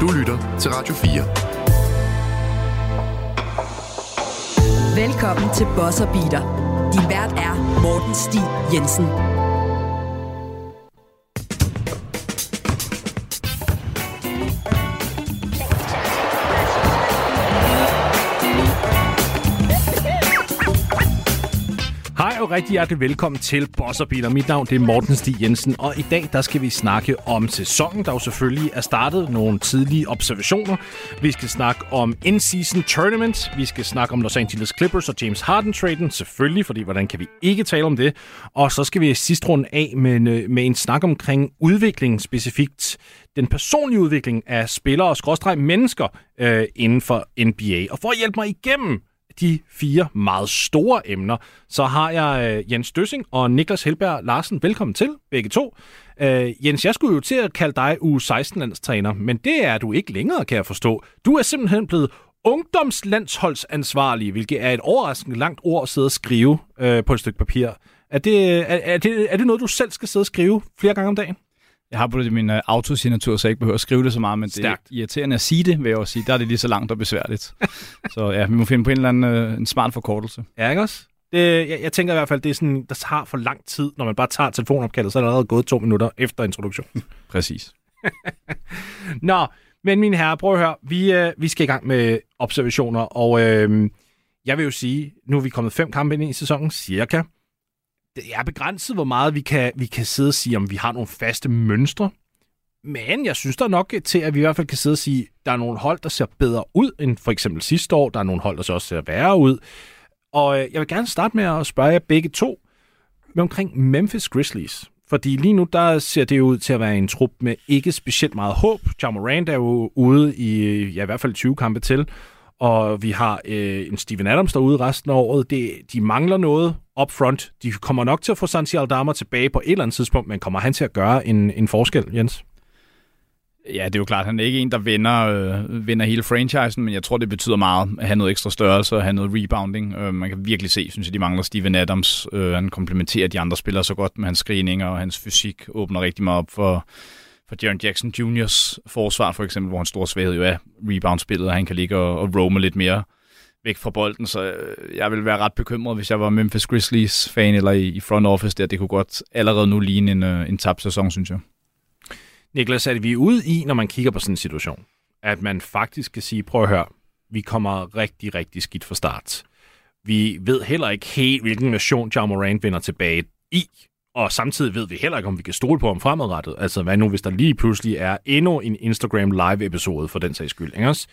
Du lytter til Radio 4. Velkommen til Bosser Beater. Din vært er Morten Stig Jensen. Og rigtig hjertelig velkommen til Bosserbiler. Mit navn det er Morten Stig Jensen, og i dag der skal vi snakke om sæsonen, der jo selvfølgelig er startet. Nogle tidlige observationer. Vi skal snakke om in-season tournament. Vi skal snakke om Los Angeles Clippers og James Harden-traden, selvfølgelig, fordi hvordan kan vi ikke tale om det? Og så skal vi sidst runde af med, øh, med en snak omkring udvikling specifikt den personlige udvikling af spillere og skråstreg mennesker øh, inden for NBA. Og for at hjælpe mig igennem de fire meget store emner, så har jeg øh, Jens Døssing og Niklas Helberg Larsen. Velkommen til, begge to. Øh, Jens, jeg skulle jo til at kalde dig U16-landstræner, men det er du ikke længere, kan jeg forstå. Du er simpelthen blevet ungdomslandsholdsansvarlig, hvilket er et overraskende langt ord at sidde og skrive øh, på et stykke papir. Er det, er, er, det, er det noget, du selv skal sidde og skrive flere gange om dagen? Jeg har på det min uh, autosignatur, så jeg ikke behøver at skrive det så meget, men Stærkt. det er irriterende at sige det, vil jeg også sige. Der er det lige så langt og besværligt. så ja, vi må finde på en eller anden uh, en smart forkortelse. Ja, ikke også? Det, jeg, jeg tænker i hvert fald, det er sådan, der tager for lang tid, når man bare tager telefonopkaldet, så er det allerede gået to minutter efter introduktionen. Præcis. Nå, men mine herrer, prøv at høre. Vi, uh, vi skal i gang med observationer, og uh, jeg vil jo sige, nu er vi kommet fem kampe ind i sæsonen, cirka det er begrænset, hvor meget vi kan, vi kan sidde og sige, om vi har nogle faste mønstre. Men jeg synes der er nok til, at vi i hvert fald kan sidde og sige, at der er nogle hold, der ser bedre ud end for eksempel sidste år. Der er nogle hold, der så også ser værre ud. Og øh, jeg vil gerne starte med at spørge jer begge to med omkring Memphis Grizzlies. Fordi lige nu, der ser det ud til at være en trup med ikke specielt meget håb. Jamal Rand er jo ude i, ja, i hvert fald 20 kampe til og vi har øh, en Steven Adams derude resten af året. Det, de mangler noget up front. De kommer nok til at få Santi Aldama tilbage på et eller andet tidspunkt, men kommer han til at gøre en, en forskel, Jens? Ja, det er jo klart, han er ikke en, der vinder, øh, vinder hele franchisen, men jeg tror, det betyder meget at have noget ekstra størrelse og have noget rebounding. Øh, man kan virkelig se, synes jeg, de mangler Steven Adams. Øh, han komplementerer de andre spillere så godt med hans screeninger, og hans fysik åbner rigtig meget op for, for Jaron Jackson Juniors forsvar, for eksempel, hvor hans store svaghed jo er reboundspillet, og han kan ligge og, og roame lidt mere væk fra bolden, så øh, jeg vil være ret bekymret, hvis jeg var Memphis Grizzlies-fan eller i, i front office der. Det kunne godt allerede nu ligne en, øh, en tabt sæson, synes jeg. Niklas, er det vi er ude i, når man kigger på sådan en situation, at man faktisk kan sige, prøv at høre, vi kommer rigtig, rigtig skidt fra start. Vi ved heller ikke helt, hvilken version John Morant vinder tilbage i. Og samtidig ved vi heller ikke, om vi kan stole på ham fremadrettet. Altså, hvad nu, hvis der lige pludselig er endnu en Instagram live-episode for den sags skyld, ikke også?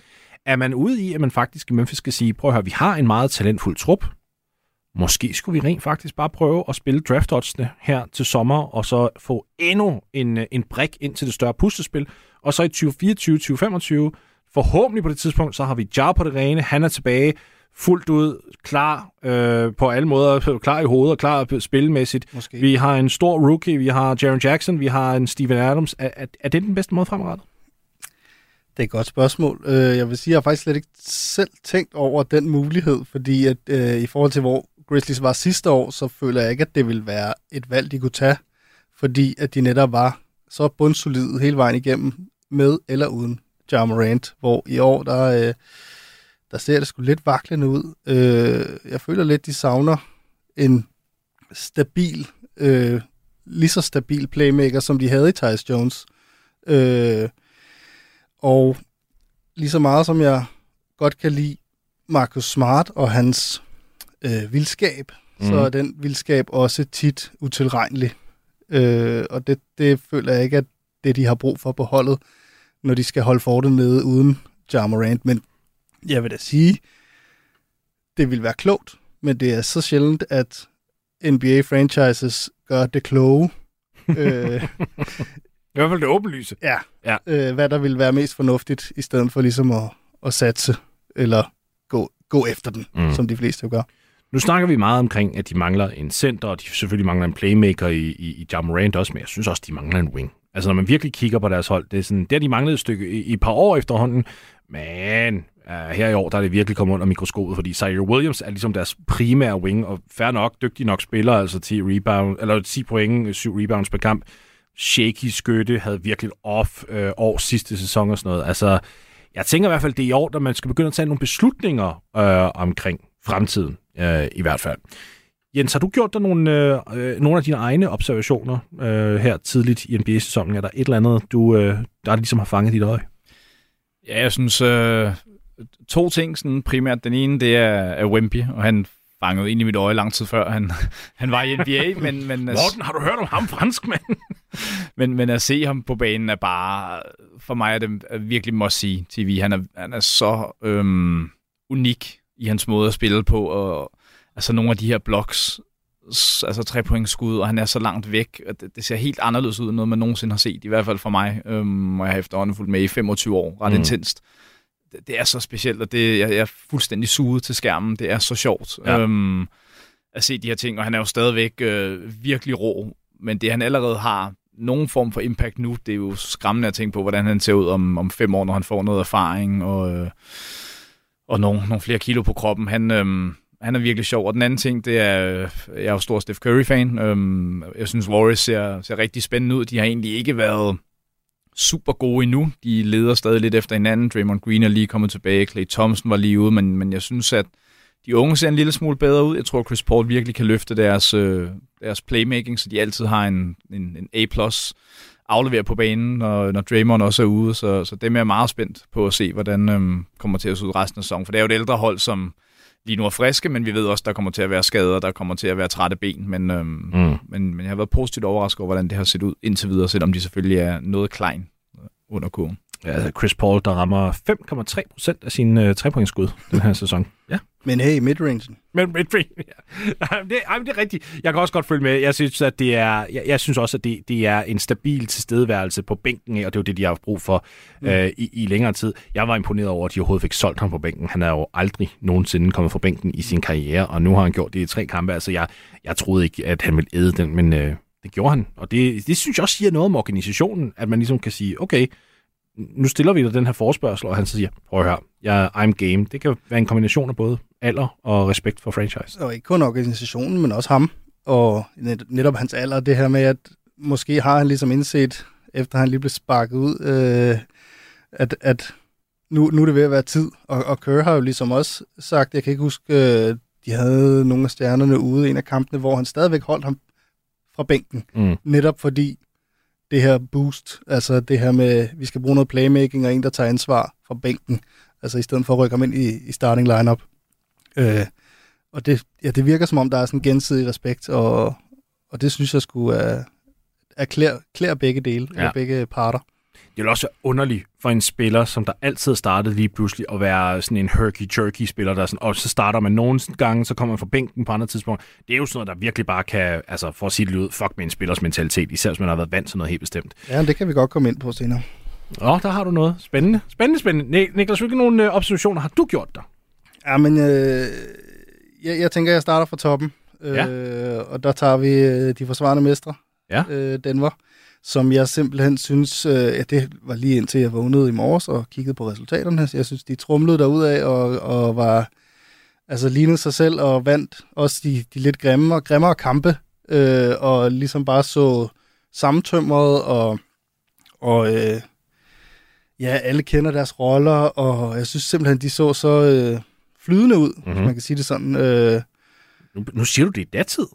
Er man ude i, at man faktisk i Memphis skal sige, prøv at høre, vi har en meget talentfuld trup. Måske skulle vi rent faktisk bare prøve at spille draft her til sommer, og så få endnu en, en brik ind til det større puslespil. Og så i 2024-2025, forhåbentlig på det tidspunkt, så har vi Jar på det rene, han er tilbage, fuldt ud klar øh, på alle måder, klar i hovedet og klar spilmæssigt. Måske. Vi har en stor rookie, vi har Jaron Jackson, vi har en Steven Adams. Er, er, er det den bedste måde fremadrettet? Det er et godt spørgsmål. Øh, jeg vil sige, at jeg har faktisk slet ikke selv tænkt over den mulighed, fordi at, øh, i forhold til, hvor Grizzlies var sidste år, så føler jeg ikke, at det ville være et valg, de kunne tage, fordi at de netop var så bundsolide hele vejen igennem, med eller uden Ja Morant, hvor i år, der, øh, der ser det sgu lidt vaklende ud. Øh, jeg føler lidt, de savner en stabil, øh, lige så stabil playmaker, som de havde i Tyus Jones. Øh, og lige så meget som jeg godt kan lide Marcus Smart og hans øh, vildskab, mm. så mhm. er den vildskab også tit utilregnelig. Øh, og det, det føler jeg ikke, at det de har brug for på holdet, når de skal holde fortet nede uden Jamorant. Men jeg vil da sige, det vil være klogt, men det er så sjældent, at NBA-franchises gør det kloge. øh, I hvert fald det åbenlyse. Ja, ja. Øh, hvad der vil være mest fornuftigt, i stedet for ligesom at, at satse, eller gå, gå efter den, mm. som de fleste jo gør. Nu snakker vi meget omkring, at de mangler en center, og de selvfølgelig mangler en playmaker i, i, i Jamorant også, men jeg synes også, de mangler en wing. Altså, når man virkelig kigger på deres hold, det er sådan, det har de manglet et stykke i, i et par år efterhånden, men uh, her i år, der er det virkelig kommet under mikroskopet, fordi Zaire Williams er ligesom deres primære wing, og fair nok, dygtig nok spiller, altså 10, rebound, eller 10 point, øh, 7 rebounds per kamp, shaky skytte, havde virkelig off øh, år sidste sæson og sådan noget. Altså, jeg tænker i hvert fald, det er i år, at man skal begynde at tage nogle beslutninger øh, omkring fremtiden, øh, i hvert fald. Jens, har du gjort dig nogle, øh, øh nogle af dine egne observationer øh, her tidligt i NBA-sæsonen? Er der et eller andet, du, øh, der ligesom har fanget dit øje? Ja, jeg synes, øh, to ting sådan primært. Den ene, det er, er Wemby, og han fangede ind i mit øje lang tid før han, han var i NBA. men, men, Morten, har du hørt om ham, franskmand? men, men at se ham på banen er bare, for mig er det virkelig must see TV. Han er, han er så øhm, unik i hans måde at spille på, og altså nogle af de her blocks, altså tre point skud, og han er så langt væk, at det, det ser helt anderledes ud, end noget man nogensinde har set, i hvert fald for mig, øhm, og jeg har efterhånden fulgt med i 25 år, ret mm. intenst. Det, er så specielt, og det, jeg, jeg er fuldstændig suget til skærmen. Det er så sjovt ja. øhm, at se de her ting, og han er jo stadigvæk øh, virkelig rå, men det han allerede har nogen form for impact nu, det er jo skræmmende at tænke på, hvordan han ser ud om, om fem år, når han får noget erfaring og, øh, og nogle, nogle flere kilo på kroppen. Han, øh, han er virkelig sjov. Og den anden ting, det er, øh, jeg er jo stor Steph Curry-fan. Øhm, jeg synes, Warriors ser, ser rigtig spændende ud. De har egentlig ikke været super gode endnu. De leder stadig lidt efter hinanden. Draymond Green er lige kommet tilbage. Clay Thompson var lige ude, men, men jeg synes, at de unge ser en lille smule bedre ud. Jeg tror, Chris Paul virkelig kan løfte deres, øh, deres playmaking, så de altid har en, en, en A+. Afleverer på banen, når, når Draymond også er ude. Så, så dem er jeg meget spændt på at se, hvordan øhm, kommer til at se ud resten af sæsonen. For det er jo et ældre hold, som lige nu er friske, men vi ved også, der kommer til at være skader, der kommer til at være trætte ben. Men, øhm, mm. men, men jeg har været positivt overrasket over, hvordan det har set ud indtil videre, selvom de selvfølgelig er noget klein under kurven. Ja, altså Chris Paul, der rammer 5,3 procent af sine øh, trepointsskud den her sæson. Ja. Men hey, midrangen. Men midrange, ja. det, ej, det er rigtigt. Jeg kan også godt følge med. Jeg synes, at det er, jeg, jeg synes også, at det, det er en stabil tilstedeværelse på bænken, og det er jo det, de har haft brug for mm. øh, i, i længere tid. Jeg var imponeret over, at de overhovedet fik solgt ham på bænken. Han er jo aldrig nogensinde kommet fra bænken i sin karriere, og nu har han gjort det i tre kampe. Altså, jeg, jeg troede ikke, at han ville æde den, men øh, det gjorde han. Og det, det synes jeg også siger noget om organisationen, at man ligesom kan sige, okay, nu stiller vi dig den her forspørgsel, og han siger, prøv at høre, jeg, I'm game. Det kan være en kombination af både alder og respekt for franchise. Og ikke kun organisationen, men også ham. Og netop hans alder, det her med, at måske har han ligesom indset, efter han lige blev sparket ud, øh, at, at nu, nu er det ved at være tid. Og, og Kerr har jo ligesom også sagt, jeg kan ikke huske, øh, de havde nogle af stjernerne ude i en af kampene, hvor han stadigvæk holdt ham fra bænken. Mm. Netop fordi det her boost, altså det her med, vi skal bruge noget playmaking og en, der tager ansvar fra bænken, altså i stedet for at rykke ham ind i, i starting lineup. Øh, og det, ja, det virker som om, der er sådan gensidig respekt, og, og det synes jeg skulle er, er klær, klær begge dele, ja. eller begge parter det vil også være underligt for en spiller, som der altid har startet lige pludselig, at være sådan en herky-jerky-spiller, der sådan, og så starter man nogle gange, så kommer man fra bænken på andre tidspunkt. Det er jo sådan noget, der virkelig bare kan, altså for at sige det ud, fuck med en spillers mentalitet, især hvis man har været vant til noget helt bestemt. Ja, det kan vi godt komme ind på senere. Åh, oh, der har du noget. Spændende. Spændende, spændende. Niklas, hvilke nogle øh, observationer har du gjort der? Ja, men øh, jeg, jeg tænker, jeg starter fra toppen. Ja. Øh, og der tager vi øh, de forsvarende mestre. Ja. Øh, Denver som jeg simpelthen synes, øh, at det var lige indtil jeg vågnede i morges og kiggede på resultaterne. Jeg synes, de trumlede derudad og, og var altså lignede sig selv og vandt også de, de lidt grimme og grimmere kampe, øh, og ligesom bare så sammentømret, og, og øh, ja, alle kender deres roller, og jeg synes simpelthen, de så så øh, flydende ud, mm-hmm. man kan sige det sådan. Øh, nu, nu siger du, det i datid.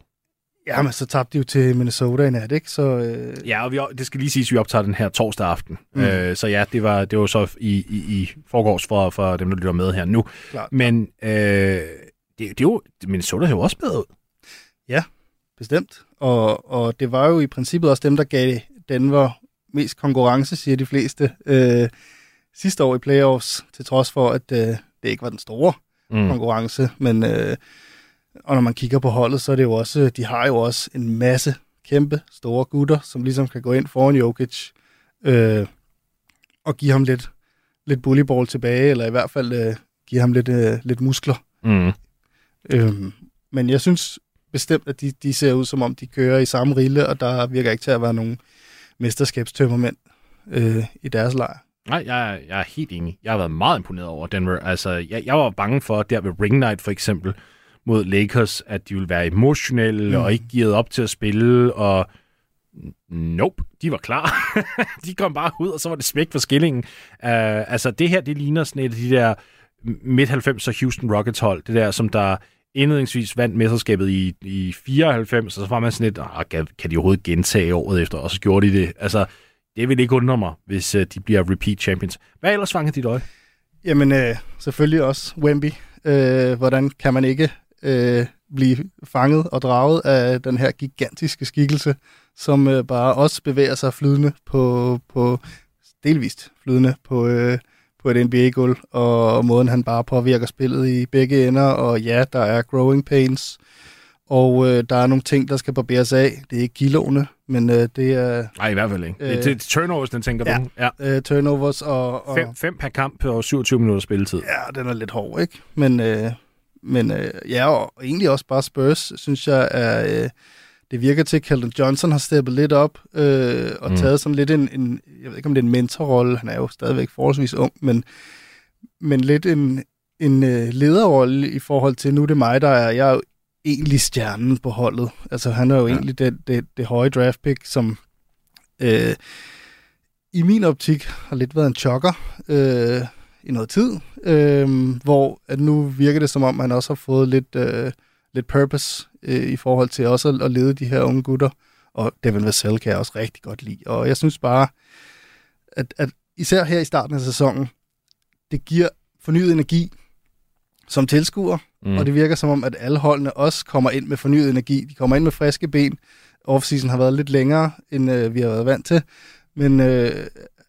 Ja, men så tabte de jo til Minnesota i nat, ikke? Så, øh... Ja, og vi, det skal lige siges, at vi optager den her torsdag aften. Mm. Øh, så ja, det var, det var så i, i, i forgårs for, for dem, der lytter med her nu. Klart. Men øh, det, det er jo, Minnesota har jo også bedre ud. Ja, bestemt. Og, og det var jo i princippet også dem, der gav Denver mest konkurrence, siger de fleste, øh, sidste år i playoffs, til trods for, at øh, det ikke var den store mm. konkurrence. Men... Øh, og når man kigger på holdet, så er det jo også, de har jo også en masse kæmpe store gutter, som ligesom kan gå ind foran Jokic øh, og give ham lidt, lidt bullyball tilbage, eller i hvert fald øh, give ham lidt, øh, lidt muskler. Mm. Øh, men jeg synes bestemt, at de, de ser ud som om, de kører i samme rille, og der virker ikke til at være nogen mesterskabstømmermænd øh, i deres lejr. Nej, jeg, jeg er helt enig. Jeg har været meget imponeret over Denver. Altså, jeg, jeg var bange for, der ved Ring Night for eksempel, mod Lakers, at de ville være emotionelle mm. og ikke givet op til at spille, og Nope, de var klar. de kom bare ud, og så var det smæk for skillingen. Uh, altså, det her, det ligner sådan et af de der midt-90'er Houston Rockets hold, det der, som der indledningsvis vandt mesterskabet i, i 94, og så var man sådan lidt, ah, kan, kan de overhovedet gentage året efter, og så gjorde de det. Altså, det vil ikke undre mig, hvis uh, de bliver repeat champions. Hvad ellers fangede dit øje? Jamen, øh, selvfølgelig også Wemby. Øh, hvordan kan man ikke øh, blive fanget og draget af den her gigantiske skikkelse, som øh, bare også bevæger sig flydende på, på delvist flydende på, øh, på et NBA-gulv, og måden han bare påvirker spillet i begge ender, og ja, der er growing pains, og øh, der er nogle ting, der skal barberes af. Det er ikke kiloene, men øh, det er... Nej, i hvert fald ikke. Øh, det, er turnovers, den tænker ja, du? Ja, øh, turnovers og... og fem, fem per kamp på 27 minutter spilletid. Ja, den er lidt hård, ikke? Men, øh, men øh, ja, og egentlig også bare Spurs, synes jeg, er... Øh, det virker til, at Keldon Johnson har steppet lidt op øh, og mm. taget sådan lidt en, en, jeg ved ikke om det er en mentorrolle, han er jo stadigvæk forholdsvis ung, men, men lidt en, en øh, lederrolle i forhold til, nu er det mig, der er, jeg er jo egentlig stjernen på holdet. Altså han er jo ja. egentlig det, det, det høje draft pick, som øh, i min optik har lidt været en chokker øh, i noget tid, øh, hvor at nu virker det som om, han også har fået lidt, øh, lidt purpose øh, i forhold til også at, at lede de her unge gutter. Og Devin Vassell kan jeg også rigtig godt lide. Og jeg synes bare, at, at især her i starten af sæsonen, det giver fornyet energi som tilskuer, mm. og det virker som om, at alle holdene også kommer ind med fornyet energi. De kommer ind med friske ben. Offseason har været lidt længere, end øh, vi har været vant til. Men øh,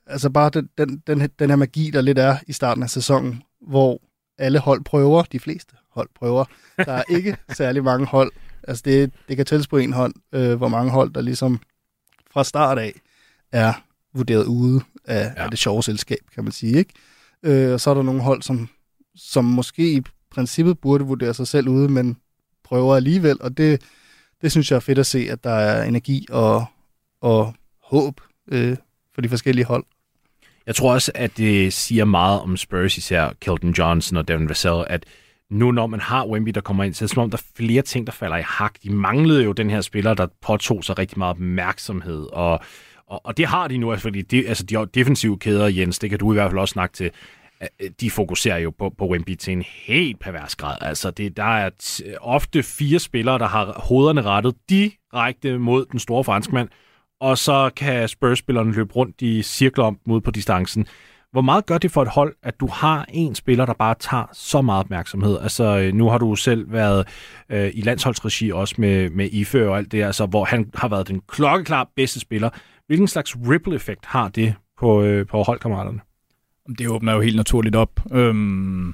altså bare den, den, den, den her magi, der lidt er i starten af sæsonen, hvor alle hold prøver, de fleste hold prøver. Der er ikke særlig mange hold. Altså det, det kan tælles på en hånd, øh, hvor mange hold, der ligesom fra start af er vurderet ude af, ja. af det sjove selskab, kan man sige. ikke. Øh, og så er der nogle hold, som, som måske i princippet burde vurdere sig selv ude, men prøver alligevel, og det, det synes jeg er fedt at se, at der er energi og, og håb øh, for de forskellige hold. Jeg tror også, at det siger meget om Spurs, især Kelton Johnson og Devin Vassell, at nu når man har Wemby, der kommer ind, så er det som om, der er flere ting, der falder i hak. De manglede jo den her spiller, der påtog sig rigtig meget opmærksomhed, og, og, og det har de nu, altså, fordi de, altså, de defensive kæder, Jens, det kan du i hvert fald også snakke til, de fokuserer jo på, på Wemby til en helt pervers grad. Altså, det, der er t- ofte fire spillere, der har hovederne rettet direkte mod den store franskmand, og så kan Spurs-spillerne løbe rundt i cirkler om mod på distancen. Hvor meget gør det for et hold, at du har en spiller, der bare tager så meget opmærksomhed? Altså, øh, nu har du selv været øh, i landsholdsregi også med, med Ife og alt det, altså, hvor han har været den klokkeklar bedste spiller. Hvilken slags ripple-effekt har det på, øh, på holdkammeraterne? Det åbner jo helt naturligt op. Øhm,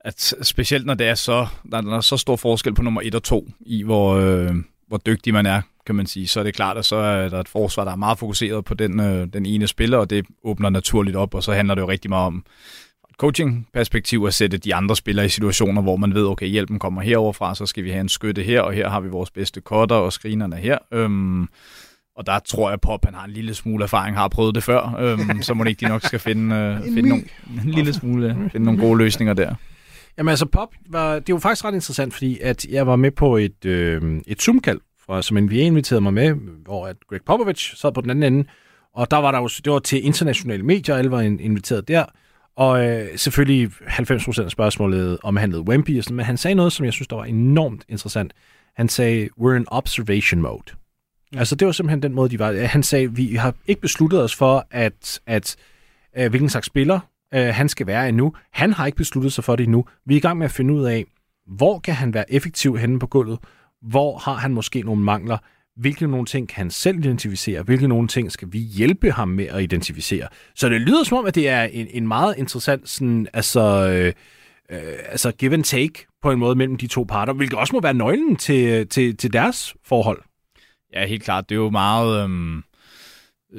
at specielt når det er så, der er så stor forskel på nummer 1 og 2 i, hvor, øh, hvor dygtig man er, kan man sige, så er det klart, at så er der et forsvar, der er meget fokuseret på den, øh, den ene spiller, og det åbner naturligt op, og så handler det jo rigtig meget om coaching-perspektiv at sætte de andre spillere i situationer, hvor man ved, okay, hjælpen kommer herover fra, så skal vi have en skytte her, og her har vi vores bedste cutter og screenerne her. Øhm, og der tror jeg, Pop han har en lille smule erfaring, har prøvet det før, øhm, så må det ikke de nok skal finde, øh, finde nogle, en lille smule, finde nogle gode løsninger der. Jamen altså, Pop, var, det var faktisk ret interessant, fordi at jeg var med på et, øh, et Zoom-kald, fra, som NBA inviterede mig med, hvor at Greg Popovich sad på den anden ende, og der var der jo, det var til internationale medier, alle var inviteret der, og øh, selvfølgelig 90% af spørgsmålet omhandlede Wemby, og sådan, men han sagde noget, som jeg synes, der var enormt interessant. Han sagde, we're in observation mode. Mm. Altså, det var simpelthen den måde, de var. Han sagde, vi har ikke besluttet os for, at, at øh, hvilken slags spiller øh, han skal være endnu. Han har ikke besluttet sig for det endnu. Vi er i gang med at finde ud af, hvor kan han være effektiv henne på gulvet? Hvor har han måske nogle mangler? Hvilke nogle ting kan han selv identificere? Hvilke nogle ting skal vi hjælpe ham med at identificere? Så det lyder som om, at det er en, en meget interessant sådan, altså, øh, øh, altså give and take på en måde mellem de to parter, hvilket også må være nøglen til, øh, til, til deres forhold. Ja, helt klart. Det er jo meget, Øh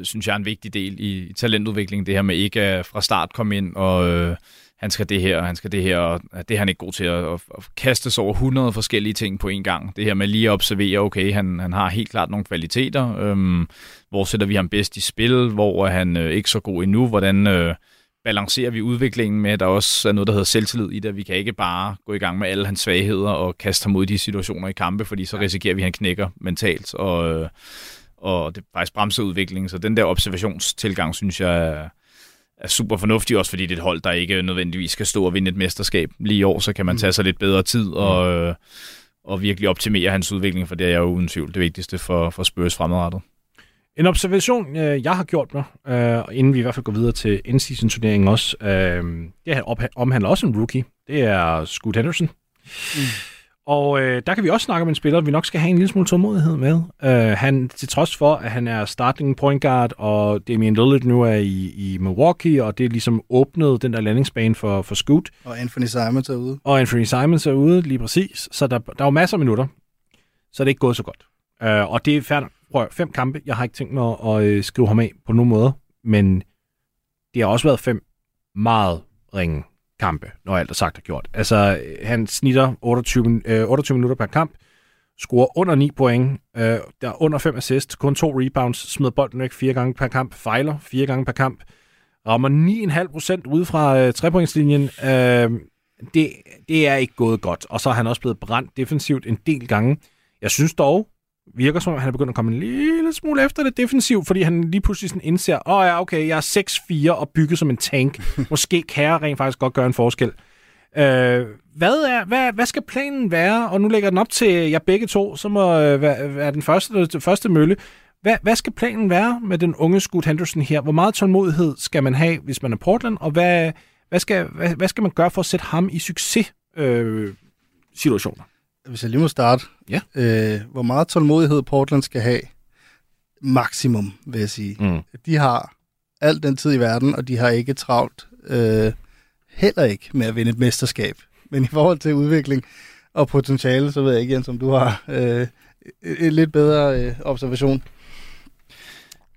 synes jeg, en vigtig del i, talentudviklingen, det her med ikke at fra start komme ind og øh, han skal det her, og han skal det her, og det er han ikke god til at, at, at kaste sig over 100 forskellige ting på en gang. Det her med lige at observere, okay, han, han har helt klart nogle kvaliteter. Øhm, hvor sætter vi ham bedst i spil? Hvor er han øh, ikke så god endnu? Hvordan øh, balancerer vi udviklingen med, at der også er noget, der hedder selvtillid i det? Vi kan ikke bare gå i gang med alle hans svagheder og kaste ham ud i de situationer i kampe, fordi så risikerer vi, at han knækker mentalt. Og, øh, og det faktisk bremser udviklingen. Så den der observationstilgang, synes jeg, er, er super fornuftig, også fordi det er et hold, der ikke nødvendigvis skal stå og vinde et mesterskab lige i år, så kan man tage sig lidt bedre tid og, øh, og virkelig optimere hans udvikling, for det er jo uden tvivl det vigtigste for, for Spurs fremadrettet. En observation, øh, jeg har gjort mig, øh, inden vi i hvert fald går videre til in-season turneringen også, det omhandler også en rookie. Det er Scoot Henderson. Mm. Og øh, der kan vi også snakke om en spiller, vi nok skal have en lille smule tålmodighed med. Øh, han, til trods for, at han er starting point guard, og Damian Lillard nu er i, i Milwaukee, og det er ligesom åbnet den der landingsbane for, for Scoot. Og Anthony Simons er ude. Og Anthony Simons er ude, lige præcis. Så der, der er jo masser af minutter. Så det er ikke gået så godt. Øh, og det er færdigt. Prøv fem kampe. Jeg har ikke tænkt mig at, at øh, skrive ham af på nogen måde. Men det har også været fem meget ringe kampe, når alt er sagt og gjort. Altså, øh, han snitter 28, øh, 28 minutter per kamp, scorer under 9 point, øh, der er under 5 assist, kun to rebounds, smider bolden væk fire gange per kamp, fejler fire gange per kamp, rammer 9,5 procent ude fra øh, trepointslinjen. Øh, det, det er ikke gået godt, og så er han også blevet brændt defensivt en del gange. Jeg synes dog, virker som om, han er begyndt at komme en lille smule efter det defensivt, fordi han lige pludselig sådan indser, åh oh, ja, okay, jeg er 6-4 og bygget som en tank. Måske kan jeg rent faktisk godt gøre en forskel. Øh, hvad, er, hvad, hvad skal planen være? Og nu lægger den op til jer begge to, så må øh, være, være den første, den første mølle. Hvad, hvad skal planen være med den unge Scoot Henderson her? Hvor meget tålmodighed skal man have, hvis man er Portland? Og hvad, hvad, skal, hvad, hvad skal man gøre for at sætte ham i succes øh, situationer? Hvis jeg lige må starte. Ja. Øh, hvor meget tålmodighed Portland skal have? Maksimum, vil jeg sige. Mm. De har al den tid i verden, og de har ikke travlt øh, heller ikke med at vinde et mesterskab. Men i forhold til udvikling og potentiale, så ved jeg ikke, Jens, om du har øh, et lidt bedre øh, observation.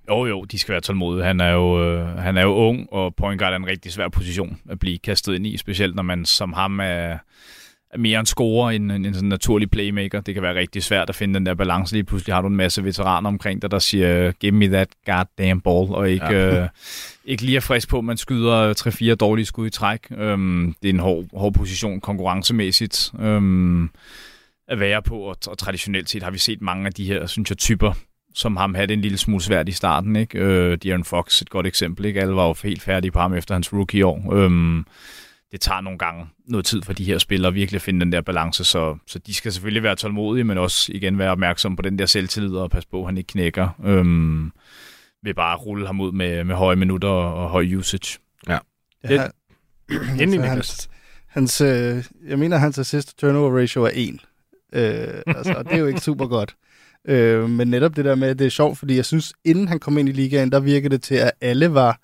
Jo, jo, de skal være tålmodige. Han er jo, øh, han er jo ung, og point guard er en rigtig svær position at blive kastet ind i, specielt når man som ham er mere en scorer end en, en sådan naturlig playmaker. Det kan være rigtig svært at finde den der balance. Lige pludselig har du en masse veteraner omkring dig, der siger, give me that goddamn ball, og ikke, ja. øh, ikke lige er frisk på, at man skyder 3-4 dårlige skud i træk. Øhm, det er en hård, hård position konkurrencemæssigt øhm, at være på, og, og traditionelt set har vi set mange af de her, synes jeg, typer, som ham havde en lille smule svært i starten. Ikke? Øh, De'Aaron Fox, et godt eksempel. Ikke? Alle var jo helt færdige på ham efter hans rookie-år. Øhm, det tager nogle gange noget tid for de her spillere virkelig at finde den der balance, så, så de skal selvfølgelig være tålmodige, men også igen være opmærksom på den der selvtillid og passe på, at han ikke knækker. Øhm, ved bare at rulle ham ud med, med høje minutter og høj usage. Ja. ja Endelig hans, hans, øh, jeg mener, hans assist turnover ratio er 1. Øh, altså, og det er jo ikke super godt. Øh, men netop det der med, det er sjovt, fordi jeg synes, inden han kom ind i ligaen, der virkede det til, at alle var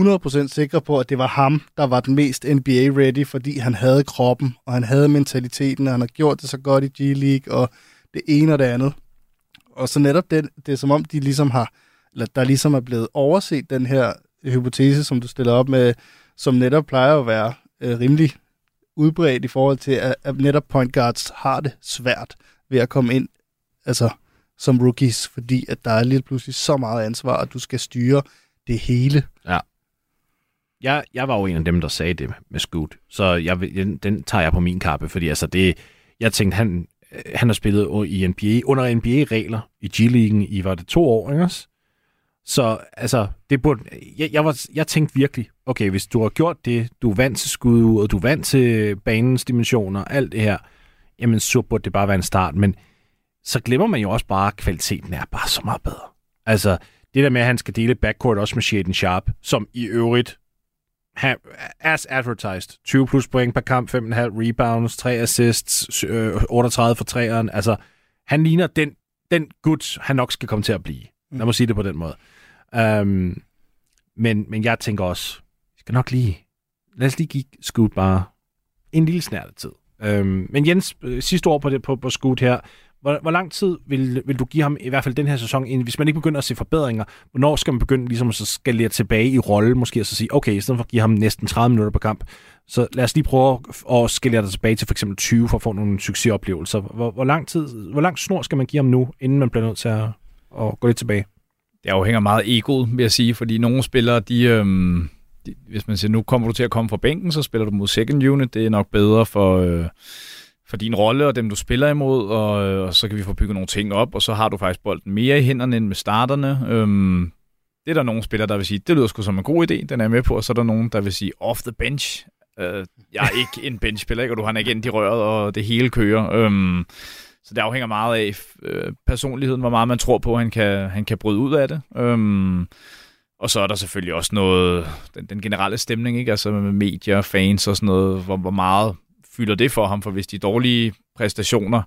100% sikre på, at det var ham, der var den mest NBA-ready, fordi han havde kroppen, og han havde mentaliteten, og han har gjort det så godt i G-League, og det ene og det andet. Og så netop det, det er som om, de ligesom har, eller der ligesom er blevet overset den her hypotese, som du stiller op med, som netop plejer at være øh, rimelig udbredt i forhold til, at, at netop point guards har det svært ved at komme ind altså, som rookies, fordi at der er lige pludselig så meget ansvar, at du skal styre det hele. Ja jeg, jeg var jo en af dem, der sagde det med Scoot, så jeg, den, den tager jeg på min kappe, fordi altså det, jeg tænkte, han, øh, han har spillet i NBA, under NBA-regler i G-League i, var det to år, ikke også? Så altså, det burde, jeg, jeg, var, jeg tænkte virkelig, okay, hvis du har gjort det, du er vant til skud, og du er vant til banens dimensioner, alt det her, jamen så burde det bare være en start, men så glemmer man jo også bare, at kvaliteten er bare så meget bedre. Altså, det der med, at han skal dele backcourt også med Shaden Sharp, som i øvrigt as advertised. 20 plus point per kamp, 5,5 rebounds, 3 assists, 38 øh, for træeren. Altså, han ligner den, den gut, han nok skal komme til at blive. Lad mig sige det på den måde. Um, men, men jeg tænker også, vi skal nok lige, lad os lige give Scoot bare en lille snærtet tid. Um, men Jens, øh, sidste år på, det, på, på Scoot her, hvor, hvor lang tid vil, vil du give ham, i hvert fald den her sæson, hvis man ikke begynder at se forbedringer, hvornår skal man begynde ligesom at skalere tilbage i rolle, måske og så sige, okay, i stedet for at give ham næsten 30 minutter per kamp, så lad os lige prøve at skalere dig tilbage til for eksempel 20 for at få nogle succesoplevelser. Hvor, hvor, lang tid, hvor lang snor skal man give ham nu, inden man bliver nødt til at, at gå lidt tilbage? Det afhænger meget af egoet, vil jeg sige, fordi nogle spillere, de, øhm, de, hvis man siger, nu kommer du til at komme fra bænken, så spiller du mod second unit, det er nok bedre for... Øh, for din rolle og dem, du spiller imod, og, øh, og så kan vi få bygget nogle ting op, og så har du faktisk bolden mere i hænderne end med starterne. Øhm, det er der nogle spillere, der vil sige, det lyder sgu som en god idé, den er jeg med på, og så er der nogen, der vil sige, off the bench. Øh, jeg er ikke en benchspiller, ikke? og du har en agent i røret, og det hele kører. Øhm, så det afhænger meget af øh, personligheden, hvor meget man tror på, at han kan, han kan bryde ud af det. Øhm, og så er der selvfølgelig også noget, den, den generelle stemning, ikke? altså med medier, fans og sådan noget, hvor, hvor meget fylder det for ham, for hvis de dårlige præstationer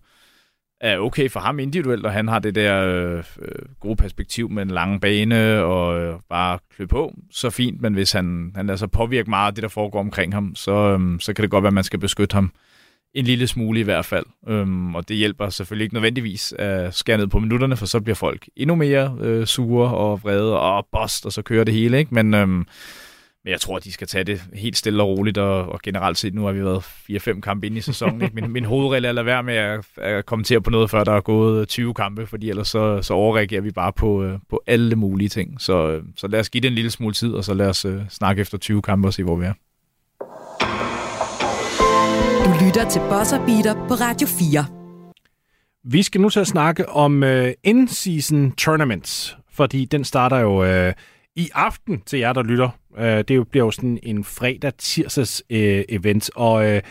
er okay for ham individuelt, og han har det der øh, øh, gode perspektiv med en lang bane og øh, bare klø på, så fint, men hvis han, han lader sig påvirke meget af det, der foregår omkring ham, så, øh, så kan det godt være, at man skal beskytte ham en lille smule i hvert fald. Øhm, og det hjælper selvfølgelig ikke nødvendigvis at skære ned på minutterne, for så bliver folk endnu mere øh, sure og vrede og bost, og så kører det hele. Ikke? Men, øhm, men jeg tror, at de skal tage det helt stille og roligt, og, og generelt set, nu har vi været 4-5 kampe ind i sæsonen. Ikke? Min, min hovedregel er at lade være med at, at kommentere på noget, før der er gået 20 kampe, fordi ellers så, så overreagerer vi bare på, øh, på alle mulige ting. Så, øh, så lad os give det en lille smule tid, og så lad os øh, snakke efter 20 kampe og se, hvor vi er. Du lytter til Bosser Beater på Radio 4. Vi skal nu til at snakke om øh, in-season tournaments, fordi den starter jo øh, i aften til jer, der lytter. Øh, det bliver jo sådan en fredag-tirsdags øh, event, og øh,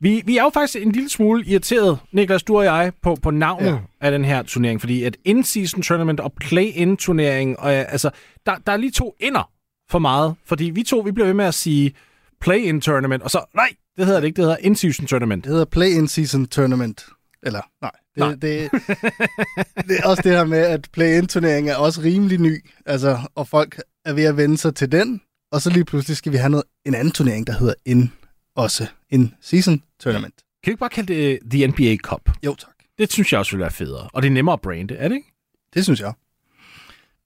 vi, vi er jo faktisk en lille smule irriteret, Niklas, du og jeg, på, på navnet ja. af den her turnering, fordi at in-season tournament og play-in turnering, og, øh, altså, der, der er lige to inder for meget, fordi vi to, vi bliver ved med at sige play-in tournament, og så, nej, det hedder det ikke, det hedder in-season tournament. Det hedder play-in-season tournament. Eller, nej. Det, nej. Det, det er også det her med, at play-in-turneringen er også rimelig ny, altså, og folk er ved at vende sig til den, og så lige pludselig skal vi have noget, en anden turnering, der hedder in, også in-season tournament. Kan vi ikke bare kalde det uh, The NBA Cup? Jo, tak. Det synes jeg også ville være federe, og det er nemmere at brande, er det ikke? Det synes jeg.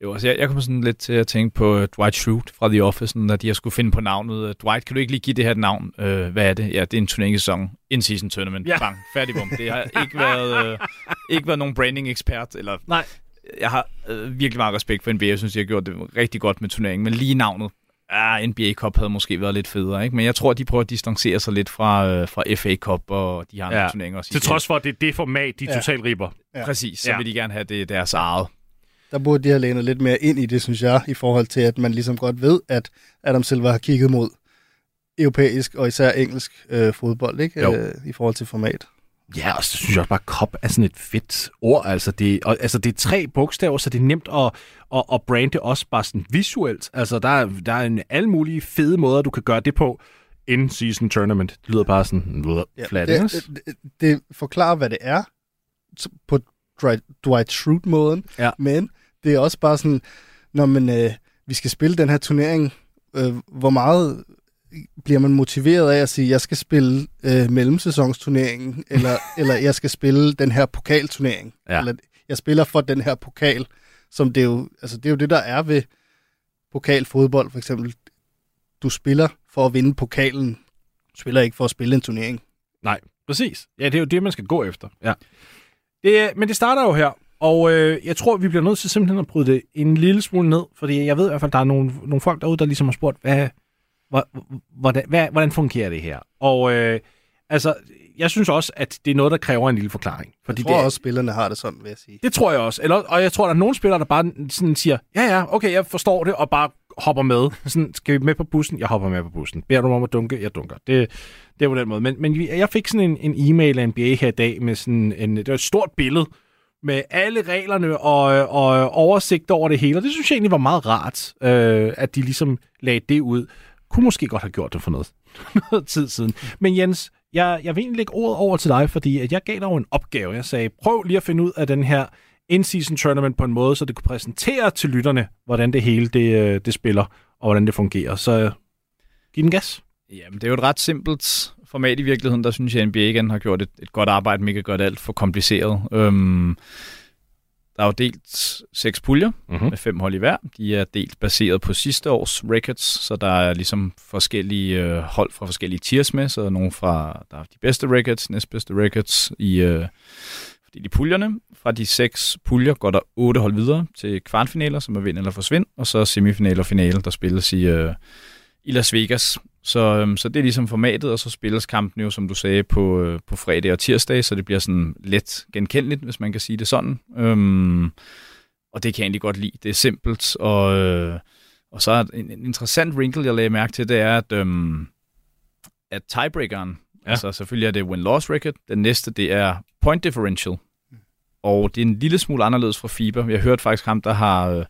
Jo, altså jeg, jeg kommer sådan lidt til at tænke på uh, Dwight Schrute fra The Office, når de har skulle finde på navnet. Uh, Dwight, kan du ikke lige give det her et navn? Uh, hvad er det? Ja, det er en turneringssæson. In-season tournament. Ja. Bang, færdig bum. Det har ikke været, uh, ikke været nogen branding-ekspert. Eller, Nej. Jeg har uh, virkelig meget respekt for NBA. Jeg synes, de har gjort det rigtig godt med turneringen. Men lige navnet, ah, NBA Cup havde måske været lidt federe. Ikke? Men jeg tror, at de prøver at distancere sig lidt fra, uh, fra FA Cup og de andre ja. turneringer. Også Til trods for, at det er det format, de ja. totalt ribber. Ja. Præcis, så ja. vil de gerne have det deres eget der burde de have lænet lidt mere ind i det, synes jeg, i forhold til, at man ligesom godt ved, at Adam Silver har kigget mod europæisk og især engelsk øh, fodbold, ikke? Øh, i forhold til format. Ja, og så synes jeg også bare, at COP er sådan et fedt ord. Altså det, og, altså det er tre bogstaver, så det er nemt at, at, at brande også bare sådan visuelt. Altså der, er, der er en alle mulige fede måder, du kan gøre det på. In-season tournament. Det lyder bare sådan ja, flat, det, det, det forklarer, hvad det er på Dwight Schrute-måden, ja. men det er også bare sådan, når man, øh, vi skal spille den her turnering, øh, hvor meget bliver man motiveret af at sige, jeg skal spille øh, mellemsæsonsturneringen, eller, eller jeg skal spille den her pokalturnering, ja. eller jeg spiller for den her pokal, som det er jo, altså det er jo det, der er ved pokalfodbold, for eksempel. Du spiller for at vinde pokalen, du spiller ikke for at spille en turnering. Nej, præcis. Ja, det er jo det, man skal gå efter. Ja. Det, men det starter jo her, og øh, jeg tror, vi bliver nødt til simpelthen at bryde det en lille smule ned, fordi jeg ved i hvert fald, der er nogle, nogle folk derude, der ligesom har spurgt, hvad, hvordan, hvad, hvordan fungerer det her? Og øh, altså, jeg synes også, at det er noget, der kræver en lille forklaring. Fordi jeg tror det, også, spillerne har det sådan, vil jeg sige. Det tror jeg også. Eller, og jeg tror, der er nogle spillere, der bare sådan siger, ja, ja, okay, jeg forstår det, og bare hopper med. Sådan, skal vi med på bussen? Jeg hopper med på bussen. Beder du mig om at dunke? Jeg dunker. Det, det er på den måde. Men, men jeg fik sådan en, en e-mail af NBA her i dag med sådan en, det var et stort billede med alle reglerne og, og oversigt over det hele. Og det synes jeg egentlig var meget rart, øh, at de ligesom lagde det ud. Kunne måske godt have gjort det for noget, noget tid siden. Men Jens, jeg, jeg vil egentlig lægge ordet over til dig, fordi at jeg gav dig en opgave. Jeg sagde, prøv lige at finde ud af den her in-season tournament på en måde, så det kunne præsentere til lytterne, hvordan det hele det, øh, det spiller, og hvordan det fungerer. Så øh, giv den gas. Jamen, det er jo et ret simpelt format i virkeligheden. Der synes jeg, at NBA igen har gjort et, et godt arbejde men ikke at alt for kompliceret. Øhm, der er jo delt seks puljer mm-hmm. med fem hold i hver. De er delt baseret på sidste års records, så der er ligesom forskellige øh, hold fra forskellige tiers med, så nogle fra, der er de bedste records, næstbedste records i, øh, i puljerne. Fra de seks puljer går der otte hold videre til kvartfinaler, som er vind eller forsvind, og så semifinaler og finaler, der spilles i, øh, i Las Vegas. Så, øhm, så det er ligesom formatet, og så spilles kampen jo, som du sagde, på, øh, på fredag og tirsdag, så det bliver sådan let genkendeligt, hvis man kan sige det sådan. Øhm, og det kan jeg egentlig godt lide. Det er simpelt, og, øh, og så er en, en interessant wrinkle, jeg lagde mærke til, det er, at, øhm, at tiebreakeren, ja. altså selvfølgelig er det win-loss record, den næste, det er point differential. Og det er en lille smule anderledes fra FIBA. Jeg har hørt faktisk ham, der har... Øh,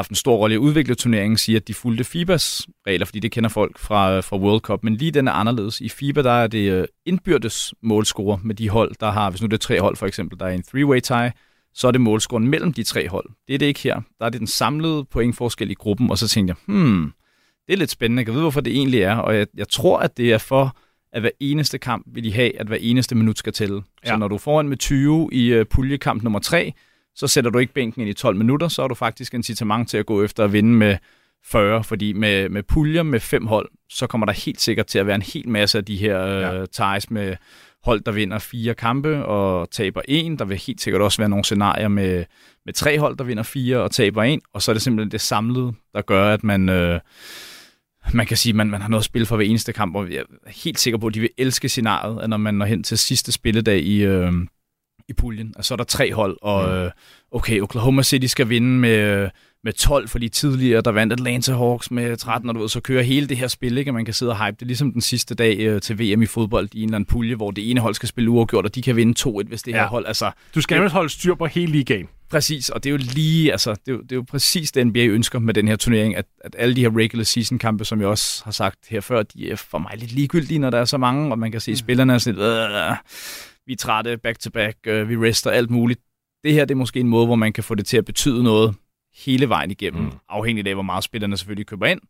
haft en stor rolle i at udvikle turneringen, siger, at de fulgte FIBAs regler, fordi det kender folk fra, fra World Cup, men lige den er anderledes. I FIBA, der er det øh, indbyrdes målscore med de hold, der har, hvis nu det er tre hold for eksempel, der er en three-way tie, så er det målscoren mellem de tre hold. Det er det ikke her. Der er det den samlede pointforskel i gruppen, og så tænkte jeg, hmm, det er lidt spændende. Jeg kan vide, hvorfor det egentlig er, og jeg, jeg tror, at det er for, at hver eneste kamp vil de have, at hver eneste minut skal tælle. Ja. Så når du får en med 20 i uh, puljekamp nummer 3, så sætter du ikke bænken ind i 12 minutter, så har du faktisk incitament til at gå efter at vinde med 40, fordi med, med puljer med fem hold, så kommer der helt sikkert til at være en hel masse af de her øh, ja. ties med hold, der vinder fire kampe og taber en. Der vil helt sikkert også være nogle scenarier med, med tre hold, der vinder fire og taber en, og så er det simpelthen det samlede, der gør, at man... Øh, man kan sige, at man, man har noget at spille for hver eneste kamp, og jeg er helt sikker på, at de vil elske scenariet, at når man når hen til sidste spilledag i, øh, i puljen. Og så er der tre hold, og mm. øh, okay, Oklahoma City skal vinde med, med 12, fordi tidligere der vandt Atlanta Hawks med 13, og du ved, så kører hele det her spil, ikke? man kan sidde og hype. Det ligesom den sidste dag øh, til VM i fodbold i en eller anden pulje, hvor det ene hold skal spille uafgjort, og de kan vinde 2-1, hvis det ja. her hold... Altså, du skal jo holde styr på hele ligaen. Præcis, og det er jo lige, altså, det er jo, det er jo præcis det, NBA ønsker med den her turnering, at, at alle de her regular season kampe, som jeg også har sagt her før, de er for mig lidt ligegyldige, når der er så mange, og man kan se, at mm. spillerne er sådan lidt, vi er trætte back-to-back, øh, vi rester alt muligt. Det her det er måske en måde, hvor man kan få det til at betyde noget hele vejen igennem, mm. afhængigt af, hvor meget spillerne selvfølgelig køber ind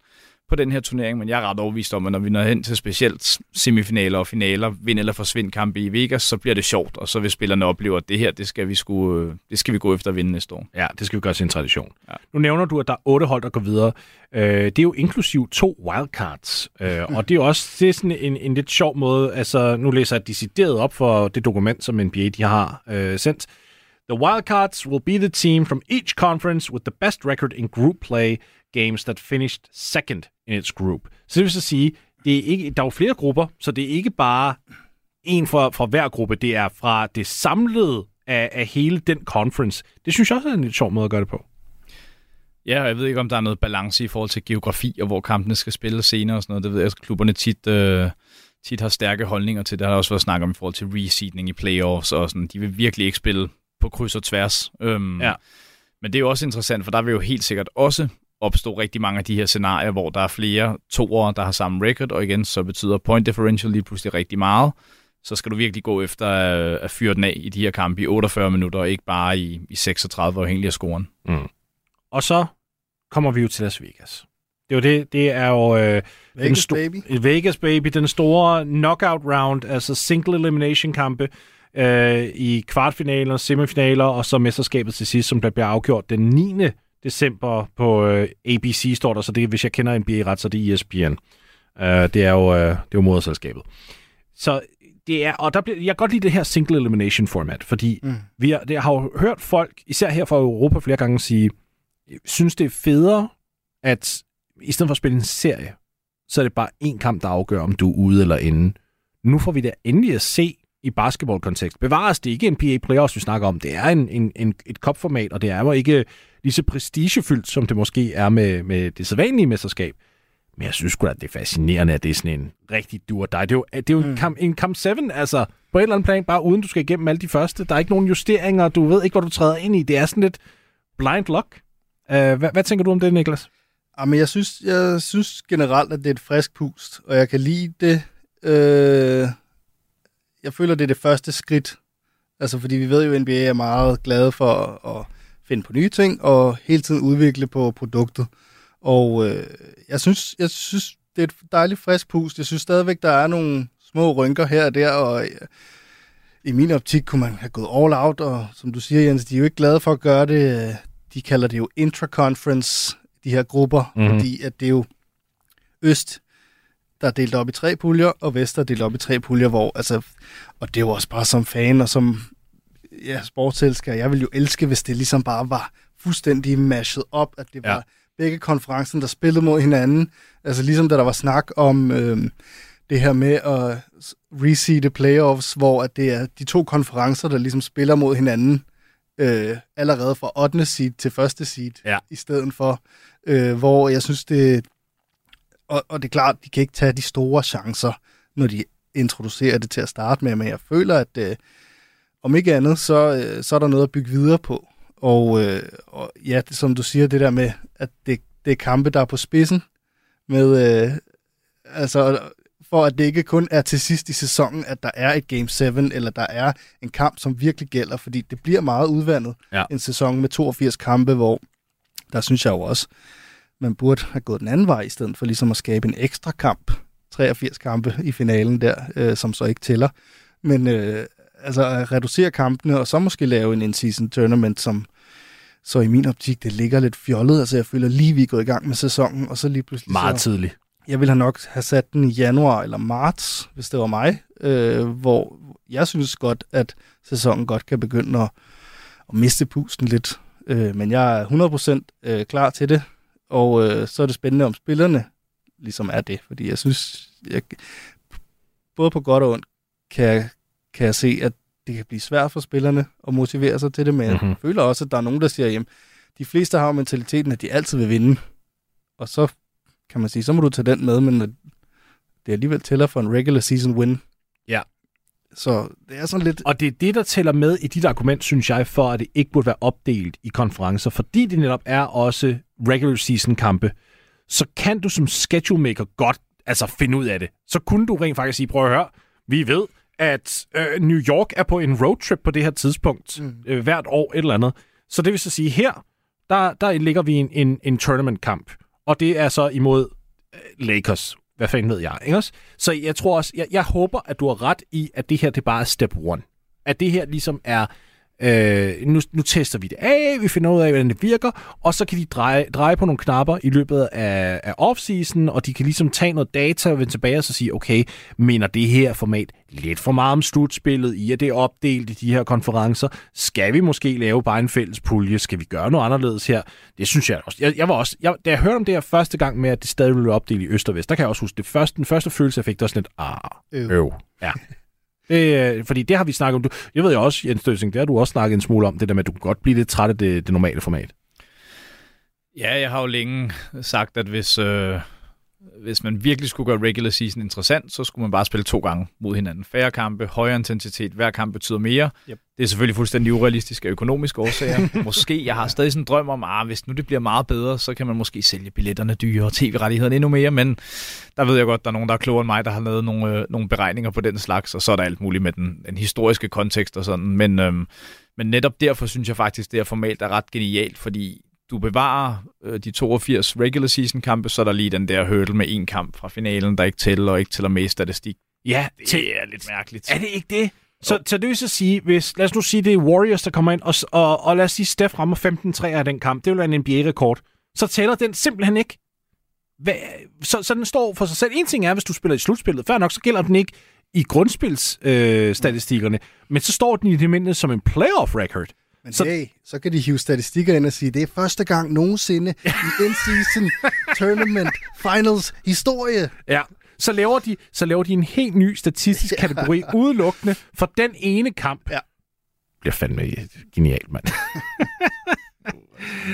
på den her turnering, men jeg er ret overbevist om, at når vi når hen til specielt semifinaler og finaler, vind eller forsvind kampe i Vegas, så bliver det sjovt, og så vil spillerne opleve, at det her, det skal vi, sku, øh, det skal vi gå efter at vinde næste år. Ja, det skal vi gøre til en tradition. Ja. Nu nævner du, at der er otte hold, der går videre. Øh, det er jo inklusiv to wildcards, øh, og det er jo også det er sådan en, en lidt sjov måde, altså nu læser jeg decideret op for det dokument, som NBA de har øh, sendt. The wildcards will be the team from each conference with the best record in group play games that finished second in its group. Så det vil så sige, det er ikke, der er jo flere grupper, så det er ikke bare en fra, fra hver gruppe, det er fra det samlede af, af hele den conference. Det synes jeg også er en lidt sjov måde at gøre det på. Ja, og jeg ved ikke, om der er noget balance i forhold til geografi, og hvor kampene skal spille senere og sådan noget. Det ved jeg, at klubberne tit, øh, tit har stærke holdninger til. Der har også været snak om i forhold til reseedning i playoffs og sådan. De vil virkelig ikke spille på kryds og tværs. Øhm, ja. Men det er jo også interessant, for der vil jo helt sikkert også opstå rigtig mange af de her scenarier, hvor der er flere toer, der har samme record, og igen, så betyder point differential lige pludselig rigtig meget. Så skal du virkelig gå efter at fyre den af i de her kampe i 48 minutter, og ikke bare i, i 36 afhængig af scoren. Mm. Og så kommer vi jo til Las Vegas. Det er jo det, det er jo øh, Vegas, sto- baby. Vegas Baby, den store knockout round, altså single elimination kampe øh, i kvartfinaler, semifinaler, og så mesterskabet til sidst, som der bliver afgjort den 9 december på øh, ABC, står der, så det, hvis jeg kender NBA ret, så det er ESPN. Uh, det er jo, uh, det er jo moderselskabet. Så det er, og der bliver, jeg kan godt lide det her single elimination format, fordi mm. vi har, det har jo hørt folk, især her fra Europa flere gange, sige, synes det er federe, at i stedet for at spille en serie, så er det bare en kamp, der afgør, om du er ude eller inde. Nu får vi da endelig at se i basketballkontekst. Bevares det ikke NBA playoffs, vi snakker om. Det er en, en, en, et kopformat, og det er jo ikke lige så prestigefyldt, som det måske er med, med det sædvanlige mesterskab. Men jeg synes sgu at det er fascinerende, at det er sådan en rigtig dur dig. Det er jo, det er jo mm. en, kamp, en kamp 7, altså på et eller andet plan, bare uden du skal igennem alle de første. Der er ikke nogen justeringer, du ved ikke, hvor du træder ind i. Det er sådan lidt blind luck. Uh, hvad, hvad tænker du om det, Niklas? Jamen, jeg synes, jeg synes generelt, at det er et frisk pust, og jeg kan lide det. Øh, jeg føler, det er det første skridt. Altså, fordi vi ved jo, at NBA er meget glade for at finde på nye ting og hele tiden udvikle på produktet. Og øh, jeg, synes, jeg synes, det er et dejligt frisk pust. Jeg synes stadigvæk, der er nogle små rynker her og der, og øh, i min optik kunne man have gået all out, og som du siger, Jens, de er jo ikke glade for at gøre det. De kalder det jo intra-conference, de her grupper, mm-hmm. fordi at det er jo øst, der er delt op i tre puljer, og vest er delt op i tre puljer, hvor, altså, og det er jo også bare som fan og som ja, sportselsker, jeg vil jo elske, hvis det ligesom bare var fuldstændig mashet op, at det var begge konferencen, der spillede mod hinanden. Altså ligesom da der var snak om øh, det her med at reseede playoffs, hvor at det er de to konferencer, der ligesom spiller mod hinanden øh, allerede fra 8. seed til første seed, Ja. i stedet for, øh, hvor jeg synes, det... Og, og det er klart, de kan ikke tage de store chancer, når de introducerer det til at starte med, men jeg føler, at øh, om ikke andet, så, øh, så er der noget at bygge videre på. Og, øh, og ja, som du siger, det der med, at det, det er kampe, der er på spidsen, med, øh, altså, for at det ikke kun er til sidst i sæsonen, at der er et Game 7, eller der er en kamp, som virkelig gælder, fordi det bliver meget udvandet. Ja. En sæson med 82 kampe, hvor der synes jeg jo også, man burde have gået den anden vej, i stedet for ligesom at skabe en ekstra kamp, 83 kampe i finalen der, øh, som så ikke tæller. Men øh, altså at reducere kampene, og så måske lave en in-season tournament, som så i min optik, det ligger lidt fjollet. Altså jeg føler lige, vi er gået i gang med sæsonen, og så lige pludselig... Meget så, tidligt. jeg ville have nok have sat den i januar eller marts, hvis det var mig, øh, hvor jeg synes godt, at sæsonen godt kan begynde at, at miste pusten lidt. Øh, men jeg er 100% øh, klar til det, og øh, så er det spændende, om spillerne ligesom er det, fordi jeg synes, jeg, både på godt og ondt, kan, jeg- kan jeg se, at det kan blive svært for spillerne at motivere sig til det, men Mhm. jeg føler også, at der er nogen, der siger, jamen, de fleste har mentaliteten, at de altid vil vinde, og så kan man sige, så må du tage den med, men det alligevel tæller for en regular season win. Ja. Så det er sådan lidt... Og det er det, der tæller med i dit argument, synes jeg, for at det ikke burde være opdelt i konferencer, fordi det netop er også regular season kampe, så kan du som schedule maker godt altså finde ud af det. Så kunne du rent faktisk sige, prøv at høre, vi ved, at øh, New York er på en roadtrip på det her tidspunkt, mm. øh, hvert år et eller andet. Så det vil så sige, her, der, der ligger vi en, en, en tournament-kamp, og det er så imod øh, Lakers. Hvad fanden ved jeg, ikke også? Så jeg tror også, jeg, jeg håber, at du har ret i, at det her, det bare er step one. At det her ligesom er, øh, nu, nu tester vi det af, vi finder ud af, hvordan det virker, og så kan de dreje, dreje på nogle knapper i løbet af, af off-season, og de kan ligesom tage noget data og vende tilbage og så sige, okay, mener det her format lidt for meget om slutspillet, i at det er opdelt i de her konferencer? Skal vi måske lave bare en fælles pulje? Skal vi gøre noget anderledes her? Det synes jeg også. Jeg, jeg var også jeg, da jeg hørte om det her første gang med, at det stadig ville opdelt i øst og vest, der kan jeg også huske, det første, den første følelse, jeg fik, der var sådan lidt, ah, Øh. øv. Ja. Det, øh, fordi det har vi snakket om. Du, jeg ved jo også, Jens Døsing, det har du også snakket en smule om, det der med, at du kan godt blive lidt træt af det, det normale format. Ja, jeg har jo længe sagt, at hvis, øh, hvis man virkelig skulle gøre regular season interessant, så skulle man bare spille to gange mod hinanden. Færre kampe, højere intensitet, hver kamp betyder mere. Yep. Det er selvfølgelig fuldstændig urealistisk af økonomiske årsager. måske, jeg har stadig sådan en drøm om, at hvis nu det bliver meget bedre, så kan man måske sælge billetterne dyre og tv-rettighederne endnu mere, men der ved jeg godt, der er nogen, der er klogere end mig, der har lavet nogle, øh, nogle beregninger på den slags, og så er der alt muligt med den, den historiske kontekst og sådan. Men, øhm, men netop derfor synes jeg faktisk, det her format er ret genialt, fordi du bevarer øh, de 82 regular season kampe, så er der lige den der hurdle med en kamp fra finalen, der ikke tæller og ikke tæller med i statistik. Ja, Det er lidt mærkeligt. Er det ikke det? Så, så det vil så sige, hvis, lad os nu sige, det er Warriors, der kommer ind, og, og, og lad os sige, Steph rammer 15-3 af den kamp. Det vil være en NBA-rekord. Så tæller den simpelthen ikke. Hvad, så, så den står for sig selv. En ting er, hvis du spiller i slutspillet. Før nok, så gælder den ikke i grundspilsstatistikkerne. Øh, statistikkerne. Men så står den i det mindste som en playoff record. Men Så- hey, så kan de hive statistikker ind og sige, det er første gang nogensinde i in-season tournament finals historie. Ja. Så laver, de, så laver de en helt ny statistisk kategori udelukkende for den ene kamp. Ja. Bliver fandme genialt, mand.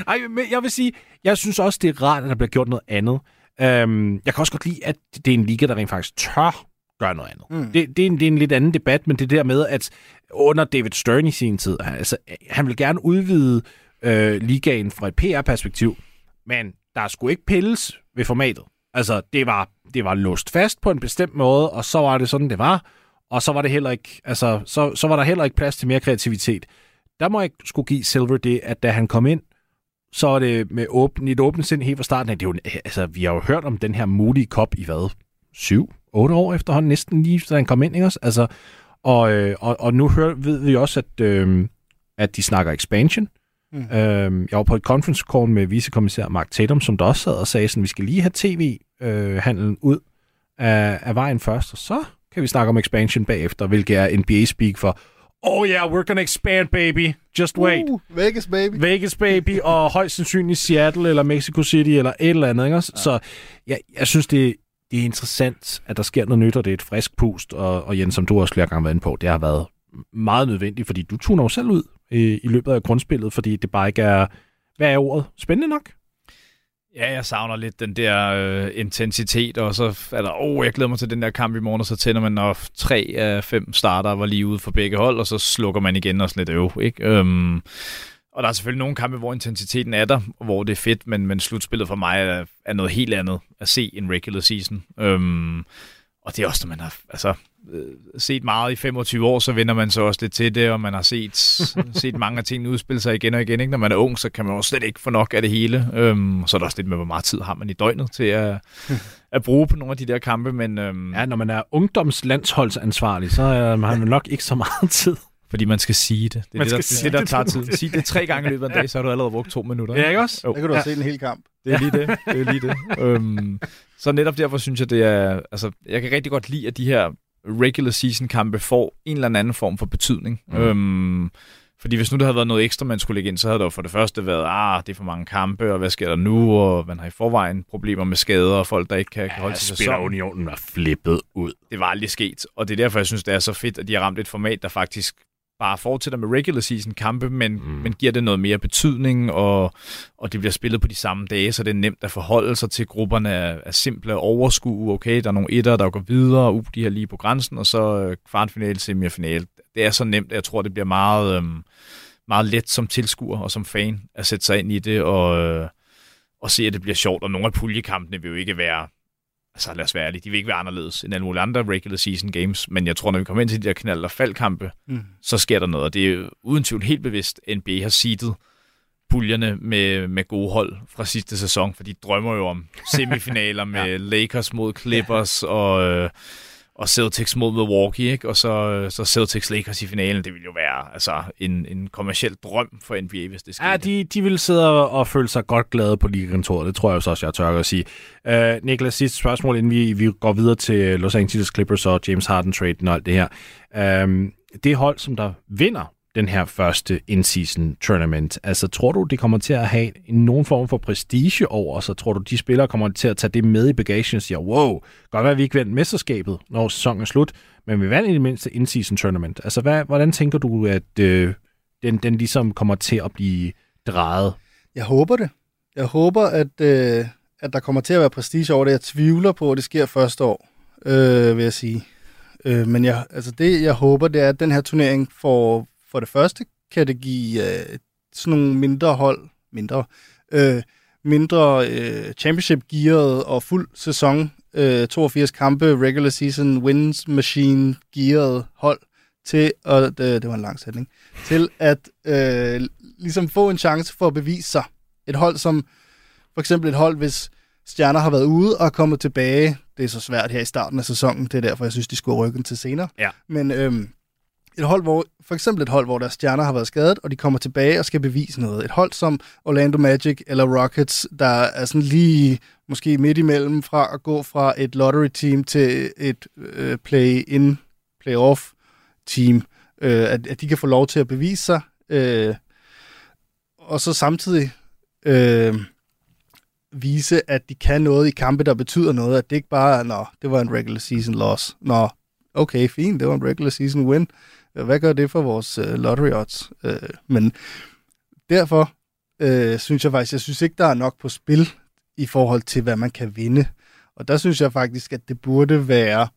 Ej, men jeg vil sige, jeg synes også, det er rart, at der bliver gjort noget andet. Øhm, jeg kan også godt lide, at det er en liga, der rent faktisk tør gøre noget andet. Mm. Det, det, er en, det er en lidt anden debat, men det der med, at under David Stern i sin tid, altså, han vil gerne udvide øh, ligaen fra et PR-perspektiv, men der skulle ikke pilles ved formatet. Altså, det var, det var låst fast på en bestemt måde, og så var det sådan, det var. Og så var det heller ikke, altså, så, så var der heller ikke plads til mere kreativitet. Der må jeg skulle give Silver det, at da han kom ind, så er det med åben, et åbent sind helt fra starten. af. Det er jo, altså, vi har jo hørt om den her Moody Cup i hvad? Syv? Otte år efterhånden, næsten lige, da han kom ind, ikke også? Altså, og, øh, og, og nu hører, ved vi også, at, øh, at de snakker expansion. Mm. Øh, jeg var på et conference call med vicekommissær Mark Tatum, som der også sad og sagde, sådan, vi skal lige have tv-handlen ud af, af vejen først, og så kan vi snakke om expansion bagefter, hvilket er NBA-speak for, oh yeah, we're gonna expand, baby. Just wait. Uh, Vegas, baby. Vegas, baby, og højst sandsynligt Seattle eller Mexico City eller et eller andet. Ikke? Ja. Så ja, jeg synes, det, det er interessant, at der sker noget nyt, og det er et frisk pust. Og, og Jens, som du også flere gange har været inde på, det har været meget nødvendigt, fordi du tuner jo selv ud i, i løbet af grundspillet, fordi det bare ikke er, hvad er ordet, spændende nok? Ja, jeg savner lidt den der øh, intensitet, og så er der, åh, oh, jeg glæder mig til den der kamp i morgen, og så tænder man, når tre af fem starter var lige ude for begge hold, og så slukker man igen og sådan lidt øv, ikke? Øhm, og der er selvfølgelig nogle kampe, hvor intensiteten er der, hvor det er fedt, men, men slutspillet for mig er, er noget helt andet at se en regular season. Øhm, og det er også, når man har altså, øh, set meget i 25 år, så vender man så også lidt til det, og man har set, set mange af tingene udspille sig igen og igen. Ikke? Når man er ung, så kan man også slet ikke få nok af det hele. Øhm, så er der også lidt med, hvor meget tid har man i døgnet til at, at bruge på nogle af de der kampe. Men, øhm, Ja, når man er ungdomslandsholdsansvarlig, så har man nok ikke så meget tid. Fordi man skal sige det. Det er Man det, der, skal det, er det, sige der det tager tid. Sig det tre gange i løbet af en dag, så har du allerede brugt to minutter. Ja, ikke også? Jo. Der kan du Ja. have set en hel kamp. Det er lige det. Det er lige det. øhm, så netop derfor synes jeg, det er... Altså, jeg kan rigtig godt lide, at de her regular season kampe får en eller anden form for betydning. Mm. Øhm, fordi hvis nu der havde været noget ekstra, man skulle lægge ind, så havde der jo for det første været, ah, det er for mange kampe, og hvad sker der nu, og man har i forvejen problemer med skader, og folk, der ikke kan, kan holde til Spiller sæsonen. Unionen var flippet ud. Det var aldrig sket, og det er derfor, jeg synes, det er så fedt, at de har ramt et format, der faktisk bare fortsætter med regular season kampe, men, mm. men giver det noget mere betydning, og, og det bliver spillet på de samme dage, så det er nemt at forholde sig til. Grupperne er, er simple at overskue. Okay, der er nogle etter, der går videre, uh, de her lige på grænsen, og så øh, kvartfinale, semifinale. Det er så nemt, at jeg tror, det bliver meget, øhm, meget let som tilskuer og som fan at sætte sig ind i det, og, øh, og se, at det bliver sjovt. Og nogle af puljekampene vil jo ikke være altså lad os være ærlige, de vil ikke være anderledes end alle mulige andre regular season games, men jeg tror, når vi kommer ind til de der knald- og faldkampe, Mm. så sker der noget, og det er uden tvivl helt bevidst, NBA har seedet puljerne med, med gode hold fra sidste sæson, for de drømmer jo om semifinaler med ja. Lakers mod Clippers og, øh, og Celtics mod Milwaukee, ikke? og så, så Celtics Lakers i finalen, det vil jo være altså, en, en kommersiel drøm for NBA, hvis det sker. Ja, de, de vil sidde og, føle sig godt glade på ligakontoret. Det tror jeg så også, jeg tør at sige. Uh, Niklas, sidste spørgsmål, inden vi, vi går videre til Los Angeles Clippers og James Harden-traden og alt det her. Um, det hold, som der vinder den her første in-season tournament, altså tror du, det kommer til at have nogen form for prestige over så Tror du, de spillere kommer til at tage det med i bagagen og siger, wow, godt være, at vi ikke vandt mesterskabet, når sæsonen er slut, men vi vandt i det mindste in-season tournament. Altså, hvad, hvordan tænker du, at øh, den, den ligesom kommer til at blive drejet? Jeg håber det. Jeg håber, at, øh, at der kommer til at være prestige over det. Jeg tvivler på, at det sker første år, øh, vil jeg sige. Øh, men jeg, altså det, jeg håber, det er, at den her turnering får, for det første, kan det give øh, sådan nogle mindre hold, mindre, øh, mindre øh, championship-gearet og fuld sæson, øh, 82 kampe, regular season, wins machine gearet hold, til, og det, det var en lang sætning, til at øh, ligesom få en chance for at bevise sig. Et hold som, for eksempel et hold, hvis stjerner har været ude og er kommet tilbage. Det er så svært her i starten af sæsonen, det er derfor, jeg synes, de skulle rykke til senere. Ja. Men øhm, et hold, hvor, for eksempel et hold, hvor deres stjerner har været skadet, og de kommer tilbage og skal bevise noget. Et hold som Orlando Magic eller Rockets, der er sådan lige måske midt imellem fra at gå fra et lottery team til et øh, play-in, play-off team, øh, at, at de kan få lov til at bevise sig, øh, og så samtidig øh, vise, at de kan noget i kampe, der betyder noget, at det ikke bare er, nå, det var en regular season loss. Nå, okay, fint, det var en regular season win. Hvad gør det for vores øh, lottery odds? Øh, men derfor øh, synes jeg faktisk, jeg synes ikke, der er nok på spil i forhold til, hvad man kan vinde. Og der synes jeg faktisk, at det burde være,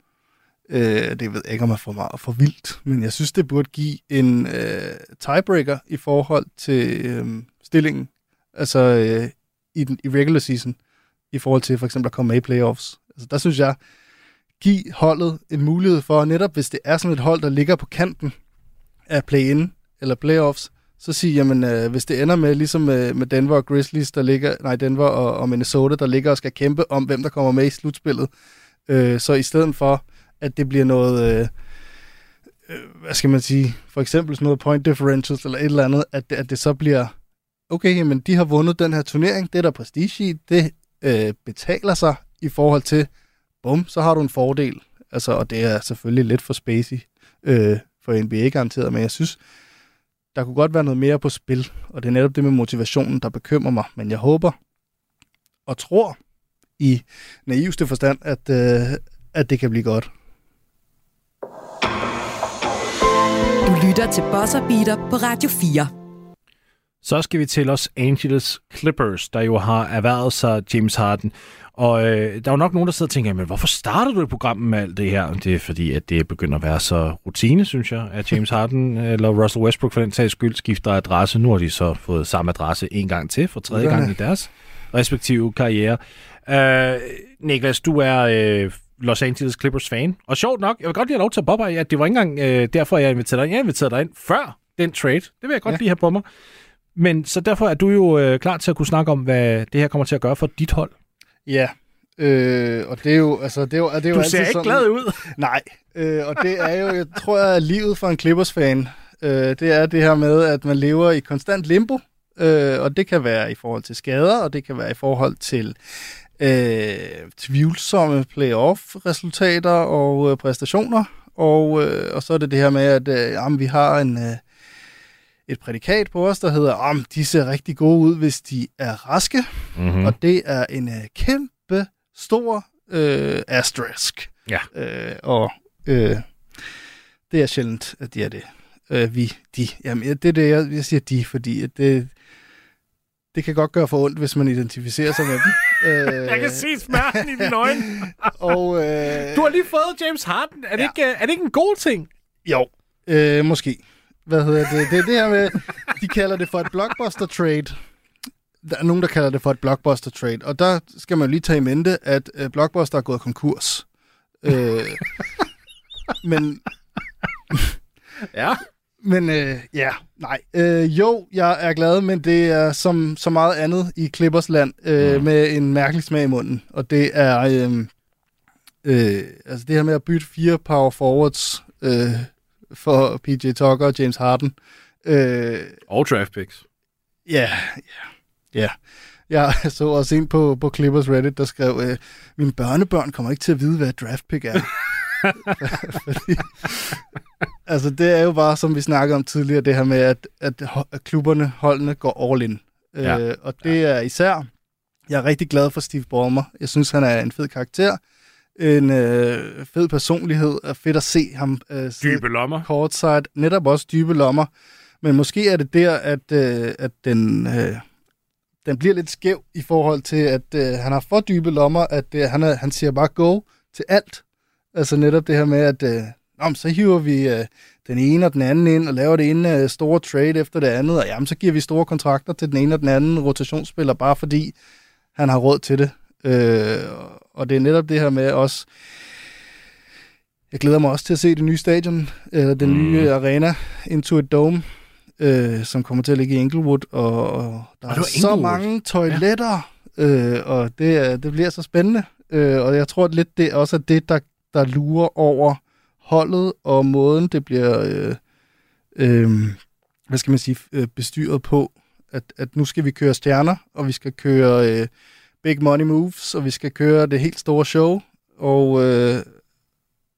øh, det ved jeg ikke, om jeg for meget for vildt, men jeg synes, det burde give en øh, tiebreaker i forhold til øh, stillingen, altså øh, i, den, i regular season, i forhold til for eksempel at komme med i playoffs. Altså der synes jeg, give holdet en mulighed for, netop hvis det er sådan et hold, der ligger på kanten af play-in eller playoffs, så sige, jamen øh, hvis det ender med, ligesom med, med Denver og Grizzlies, der ligger, nej Denver og, og Minnesota, der ligger og skal kæmpe om, hvem der kommer med i slutspillet, øh, så i stedet for, at det bliver noget, øh, øh, hvad skal man sige, for eksempel sådan noget point differentials eller et eller andet, at det, at det så bliver, okay, men de har vundet den her turnering, det er der prestige i, det øh, betaler sig i forhold til, bum, så har du en fordel. Altså, og det er selvfølgelig lidt for spacey, øh, for NBA garanteret, men jeg synes, der kunne godt være noget mere på spil, og det er netop det med motivationen, der bekymrer mig. Men jeg håber og tror i naivste forstand, at, øh, at det kan blive godt. Du lytter til Bosser Beater på Radio 4. Så skal vi til Los Angeles Clippers, der jo har erhvervet sig James Harden. Og øh, der er jo nok nogen, der sidder og tænker, men hvorfor starter du et program med alt det her? Det er fordi, at det begynder at være så rutine, synes jeg, at James Harden eller Russell Westbrook for den sags skyld skifter adresse. Nu har de så fået samme adresse en gang til, for tredje gang i deres respektive karriere. Øh, Niklas, du er øh, Los Angeles Clippers fan. Og sjovt nok, jeg vil godt lige have lov til at påpege, at det var ikke engang øh, derfor, jeg inviterede dig ind. Jeg inviterede dig ind før den trade. Det vil jeg godt ja. lige have på mig. Men så derfor er du jo øh, klar til at kunne snakke om, hvad det her kommer til at gøre for dit hold. Ja, øh, og det er jo, altså, det er jo, det er jo Du altid ser ikke sådan, glad ud. Nej, øh, og det er jo, jeg tror, jeg er livet for en Clippers-fan. Øh, det er det her med, at man lever i konstant limbo, øh, og det kan være i forhold til skader, og det kan være i forhold til øh, tvivlsomme playoff-resultater og øh, præstationer. Og, øh, og så er det det her med, at øh, jamen, vi har en, øh, et prædikat på os, der hedder, om de ser rigtig gode ud, hvis de er raske. Mm-hmm. Og det er en øh, kæmpe stor øh, asterisk. Ja. Øh, og øh, det er sjældent, at de er det. Øh, vi, de. Jamen, det er det, jeg, jeg siger de, fordi at det, det kan godt gøre for ondt, hvis man identificerer sig med dem. Øh, Jeg kan se smerten i dine øjne. Og, øh, Du har lige fået James Harden. Er det, Ja. ikke, er det ikke en god ting? Jo, øh, måske. Hvad hedder det? Det er det her med, de kalder det for et blockbuster trade. Der er nogen, der kalder det for et blockbuster trade. Og der skal man lige tage i mente, at øh, Blockbuster er gået konkurs. Øh, men Ja. men øh, ja, nej. Øh, jo, jeg er glad, men det er som så meget andet i Clippers land øh, mm. med en mærkelig smag i munden. Og det er øh, øh, altså det her med at bytte fire power forwards øh, for PJ Tucker og James Harden. Øh, Og draft picks. Ja, ja, ja. Jeg så også en på, på Clippers Reddit, der skrev, øh, mine børnebørn kommer ikke til at vide, hvad draft pick er. Fordi, altså det er jo bare, som vi snakkede om tidligere, det her med, at, at, at klubberne, holdene går all in. Ja. Øh, og det er især, jeg er rigtig glad for Steve Ballmer. Jeg synes, han er en fed karakter, en øh, fed personlighed, og fedt at se ham øh, Dybe lommer. courtside, netop også dybe lommer. Men måske er det der, at, øh, at den, øh, den bliver lidt skæv i forhold til, at øh, han har for dybe lommer, at øh, han, er, han siger bare go til alt. Altså netop det her med, at øh, Nå, men så hiver vi øh, den ene og den anden ind, og laver det ene øh, store trade efter det andet, og jamen, så giver vi store kontrakter til den ene og den anden rotationsspiller, bare fordi han har råd til det. Øh, og det er netop det her med også, jeg glæder mig også til at se det nye stadion, eller den Mm. nye arena, Into a Dome, øh, som kommer til at ligge i Inglewood, og, og der Og er var så mange toiletter, ja. øh, og det, er- det bliver så spændende. Øh, og jeg tror at lidt, det også er det, der, der lurer over holdet, og måden, det bliver, øh, øh, hvad skal man sige, øh, bestyret på, at, at nu skal vi køre stjerner, og vi skal køre øh, big money moves, og vi skal køre det helt store show, og, øh,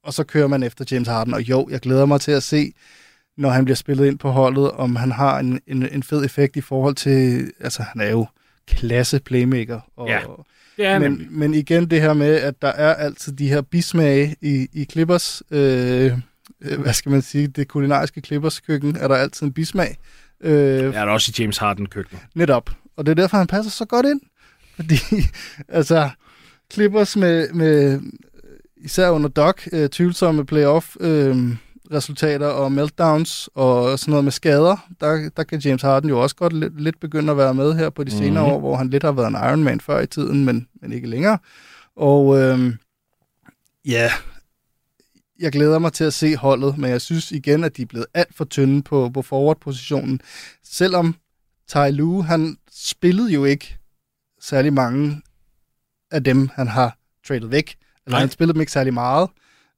og så kører man efter James Harden. Og jo, jeg glæder mig til at se, når han bliver spillet ind på holdet, om han har en, en, en fed effekt i forhold til, altså han er jo klasse playmaker. Og, Ja, Det er men, men igen det her med, at der er altid de her bismage i, i Clippers, øh, øh, hvad skal man sige, det kulinariske Clippers køkken, er der altid en bismag. Øh, er der også i James Harden køkken. Netop. Og det er derfor, han passer så godt ind. Fordi, altså, Clippers med, med især under Doc, øh, tvivlsomme playoff øh, resultater og meltdowns og sådan noget med skader, der, der kan James Harden jo også godt lidt, lidt begynde at være med her på de senere Mhm. år, hvor han lidt har været en Ironman før i tiden, men, men ikke længere. Og øh, ja, jeg glæder mig til at se holdet, men jeg synes igen, at de er blevet alt for tynde på, på forward-positionen. Selvom Ty Lue, han spillede jo ikke særlig mange af dem, han har tradet væk. Eller Nej. han spillede dem ikke særlig meget.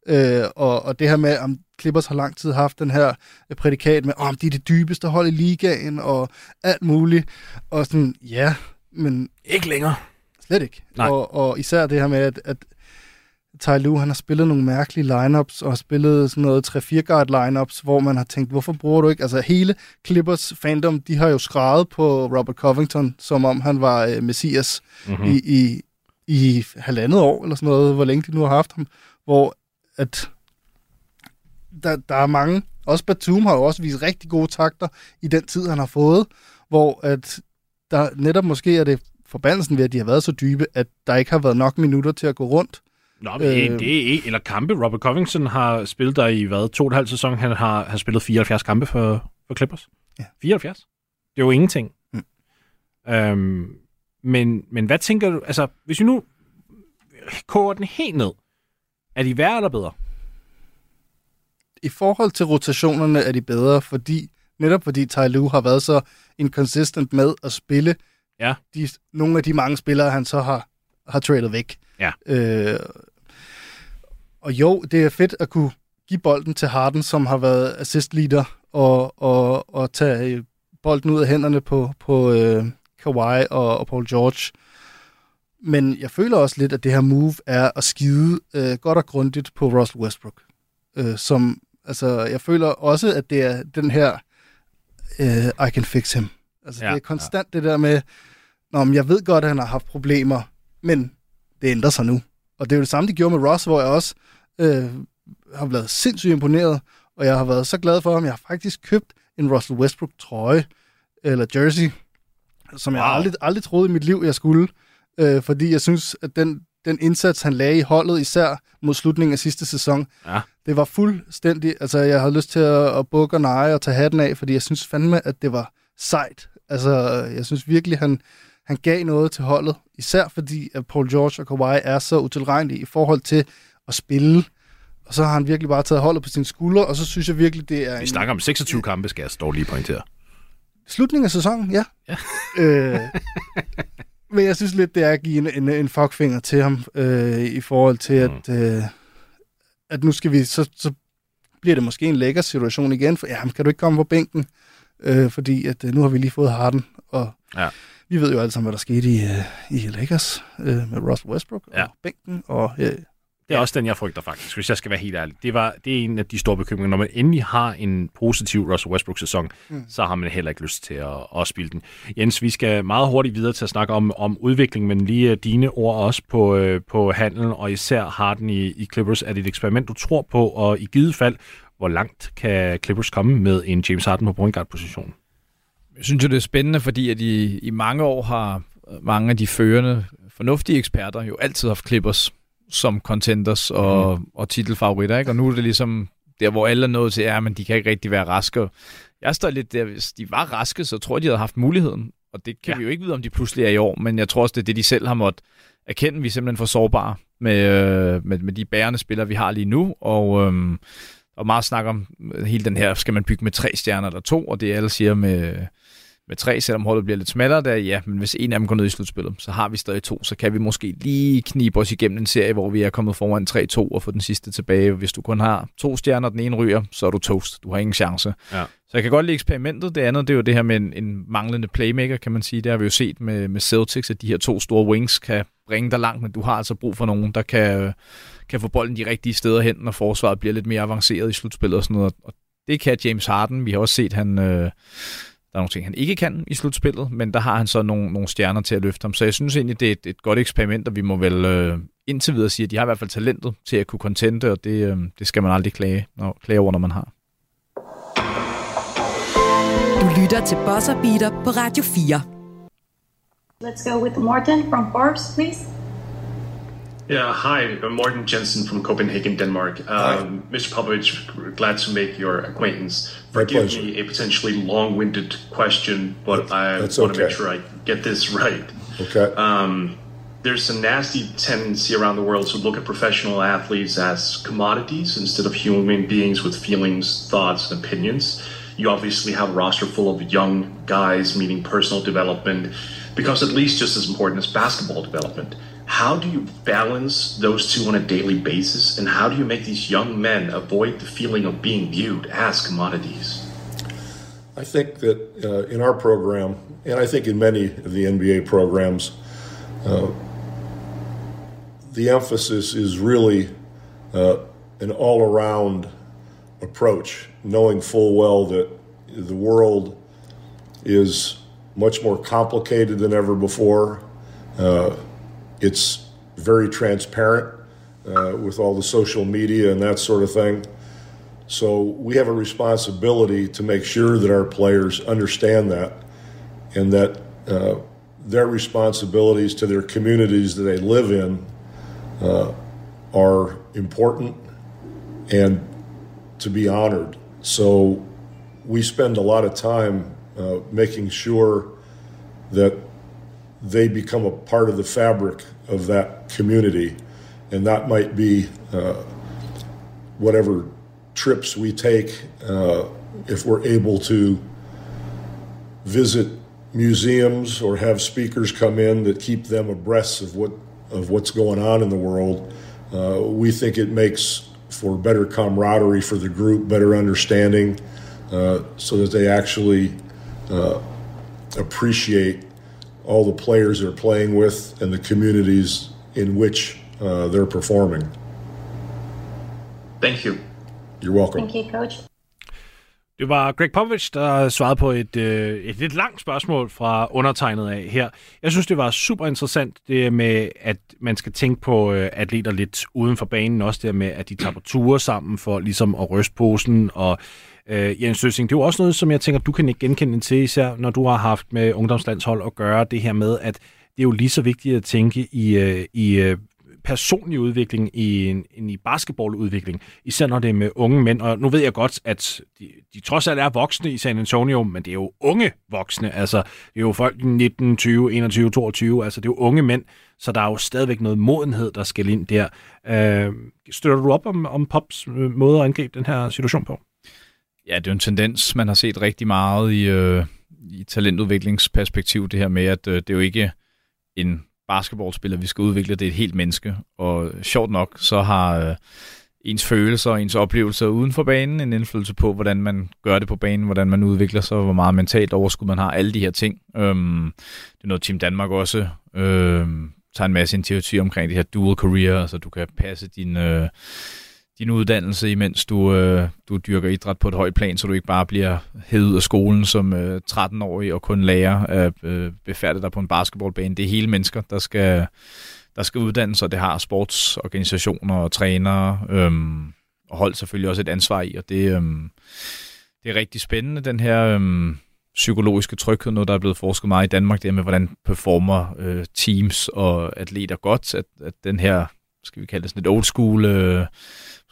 Øh, og, og det her med, om Clippers har lang tid haft den her øh, prædikat med, om de er det dybeste hold i ligaen, og alt muligt. Og sådan, ja, men Ikke længere. Slet ikke. Nej. Og, og især det her med, at, at Ty Lue, han har spillet nogle mærkelige lineups, og har spillet sådan noget 3-4 guard lineups, hvor man har tænkt, hvorfor bruger du ikke? Altså hele Clippers fandom, de har jo skrevet på Robert Covington, som om han var øh, messias mm-hmm. i, i, i halvandet år, eller sådan noget, hvor længe de nu har haft ham, hvor at der, der er mange, også Batum har jo også vist rigtig gode takter i den tid, han har fået, hvor at der netop måske er det forbandelsen ved, at de har været så dybe, at der ikke har været nok minutter til at gå rundt. Nå, men øh, det er ikke, eller kampe. Robert Covington har spillet der i, hvad, to og et halvt sæson. Han har, har spillet 74 kampe for, for Clippers. Ja. 74? Det er jo ingenting. Mm. Øhm, men, men hvad tænker du, altså, hvis vi nu koger den helt ned, er de værre eller bedre? I forhold til rotationerne er de bedre, fordi netop fordi Ty Lue har været så inconsistent med at spille ja. de, nogle af de mange spillere, han så har, har traded væk. Ja. Øh, og jo, det er fedt at kunne give bolden til Harden, som har været assist leader, og, og, og tage bolden ud af hænderne på, på øh, Kawhi og, og Paul George. Men jeg føler også lidt, at det her move er at skide øh, godt og grundigt på Russell Westbrook. Øh, som, altså, jeg føler også, at det er den her øh, I can fix him. Altså, ja, det er konstant ja. det der med, Nå, men jeg ved godt, at han har haft problemer, men det ændrer sig nu. Og det er jo det samme, de gjorde med Ross, hvor jeg også øh, har været sindssygt imponeret, og jeg har været så glad for ham. Jeg har faktisk købt en Russell Westbrook trøje, eller jersey, som wow. jeg aldrig, aldrig troede i mit liv, jeg skulle. Øh, fordi jeg synes, at den, den indsats, han lagde i holdet, især mod slutningen af sidste sæson, ja. det var fuldstændig... Altså, jeg havde lyst til at, at bukke og neje og tage hatten af, fordi jeg synes fandme, at det var sejt. Altså, jeg synes virkelig, han, han gav noget til holdet, især fordi at Paul George og Kawhi er så utilregnelige i forhold til at spille. Og så har han virkelig bare taget holdet på sine skuldre, og så synes jeg virkelig, det er... Vi en, snakker om 26 kampe, skal jeg stå lige pointere. Slutningen af sæsonen, ja. ja. øh, men jeg synes lidt, det er at give en, en, en fuckfinger til ham, øh, i forhold til, mm. at, øh, at nu skal vi... Så, så bliver det måske en lækker situation igen, for jamen, kan du ikke komme på bænken? Øh, fordi at øh, nu har vi lige fået Harden, og... Ja vi ved jo alle sammen, hvad der skete i, øh, i Lakers øh, med Russell Westbrook ja. og bænken. Og, øh, det er også den, jeg frygter faktisk, hvis jeg skal være helt ærlig. Det, var, det er en af de store bekymringer. Når man endelig har en positiv Russell Westbrook-sæson, mm. så har man heller ikke lyst til at, at spille den. Jens, vi skal meget hurtigt videre til at snakke om, om udvikling, men lige øh, dine ord også på, øh, på handelen, og især Harden i, i Clippers. Er det et eksperiment, du tror på, og i givet fald, hvor langt kan Clippers komme med en James Harden på point guard-position? Jeg synes jo, det er spændende, fordi at i, i mange år har mange af de førende, fornuftige eksperter jo altid haft Clippers som contenders og, mm. og titelfavoritter, ikke? Og nu er det ligesom der, hvor alle er nået til, ja, men de kan ikke rigtig være raske. Jeg står lidt der, hvis de var raske, så tror jeg, de havde haft muligheden. Og det kan ja. vi jo ikke vide, om de pludselig er i år, men jeg tror også, det er det, de selv har måttet erkende. Vi er simpelthen for sårbare med, øh, med, med de bærende spillere, vi har lige nu, og øhm, og meget snak om hele den her, skal man bygge med tre stjerner eller to, og det alle siger med, med tre, selvom holdet bliver lidt smallere der, ja, men hvis en af dem går ned i slutspillet, så har vi stadig to, så kan vi måske lige knibe os igennem en serie, hvor vi er kommet foran 3-2 og få den sidste tilbage. Hvis du kun har to stjerner, den ene ryger, så er du toast. Du har ingen chance. Ja. Så jeg kan godt lide eksperimentet. Det andet, det er jo det her med en, en manglende playmaker, kan man sige. Det har vi jo set med, med Celtics, at de her to store wings kan bringe dig langt, men du har altså brug for nogen, der kan, kan få bolden de rigtige steder hen, når forsvaret bliver lidt mere avanceret i slutspillet og sådan noget. Og det kan James Harden. Vi har også set, han... Øh, der er nogle ting, han ikke kan i slutspillet, men der har han så nogle, nogle stjerner til at løfte ham. Så jeg synes egentlig, det er et, et godt eksperiment, og vi må vel øh, indtil videre sige, at de har i hvert fald talentet til at kunne contente, og det, øh, det skal man aldrig klage, når, klage over, når man har. Du lytter til Bosser Beater på Radio 4. Let's go with Morten from Forbes, please. Yeah, hi, I'm Morten Jensen from Copenhagen, Denmark. Um, Mr. Popovich, glad to make your acquaintance. Forgive me a potentially long-winded question, but I want to make sure I get this right. Okay. Um, there's a nasty tendency around the world to look at professional athletes as commodities instead of human beings with feelings, thoughts, and opinions. You obviously have a roster full of young guys, meaning personal development, because at least just as important as basketball development. How do you balance those two on a daily basis, and how do you make these young men avoid the feeling of being viewed as commodities? I think that uh, in our program, and I think in many of the NBA programs, uh, the emphasis is really uh, an all around approach, knowing full well that the world is much more complicated than ever before. Uh, it's very transparent uh, with all the social media and that sort of thing. So we have a responsibility to make sure that our players understand that and that uh, their responsibilities to their communities that they live in uh, are important and to be honored. So we spend a lot of time uh, making sure that they become a part of the fabric of that community. And that might be uh, whatever trips we take uh, if we're able to visit museums or have speakers come in that keep them abreast of what of what's going on in the world. Uh, we think it makes for better camaraderie for the group, better understanding, uh, so that they actually uh, appreciate all the players they're playing with and the communities in which uh, they're performing. Thank you. You're welcome. Thank you, Coach. Det var Greg Popovich, der svarede på et, øh, et lidt langt spørgsmål fra undertegnet af her. Jeg synes, det var super interessant, det med, at man skal tænke på øh, atleter lidt uden for banen. Også det med, at de tager på ture sammen for ligesom at ryste posen. Og øh, Jens Søsing, det er jo også noget, som jeg tænker, du kan ikke genkende til, især når du har haft med ungdomslandshold at gøre det her med, at det er jo lige så vigtigt at tænke i, øh, i øh, personlig udvikling i, end i basketballudvikling, især når det er med unge mænd. Og nu ved jeg godt, at de, de trods alt er voksne i San Antonio, men det er jo unge voksne. Altså, det er jo folk 19, 20, 21, 22. Altså, det er jo unge mænd, så der er jo stadigvæk noget modenhed, der skal ind der. Øh, støtter du op om, om Pops øh, måde at angribe den her situation på? Ja, det er jo en tendens, man har set rigtig meget i, øh, i talentudviklingsperspektiv, det her med, at øh, det er jo ikke en basketballspiller, vi skal udvikle, det er et helt menneske. Og sjovt nok, så har øh, ens følelser og ens oplevelser uden for banen en indflydelse på, hvordan man gør det på banen, hvordan man udvikler sig, hvor meget mentalt overskud man har, alle de her ting. Øhm, det er noget, Team Danmark også øh, tager en masse initiativ omkring det her dual career, altså du kan passe din... Øh, din uddannelse, imens du, øh, du dyrker idræt på et højt plan, så du ikke bare bliver hævet ud af skolen som øh, 13-årig og kun lærer at øh, befærde dig på en basketballbane. Det er hele mennesker, der skal, der skal uddannes, og det har sportsorganisationer og trænere øhm, og hold selvfølgelig også et ansvar i, og det, øhm, det er rigtig spændende, den her øhm, psykologiske tryghed, noget der er blevet forsket meget i Danmark, det er med, hvordan performer øh, teams og atleter godt, at, at den her, skal vi kalde det sådan et old school... Øh,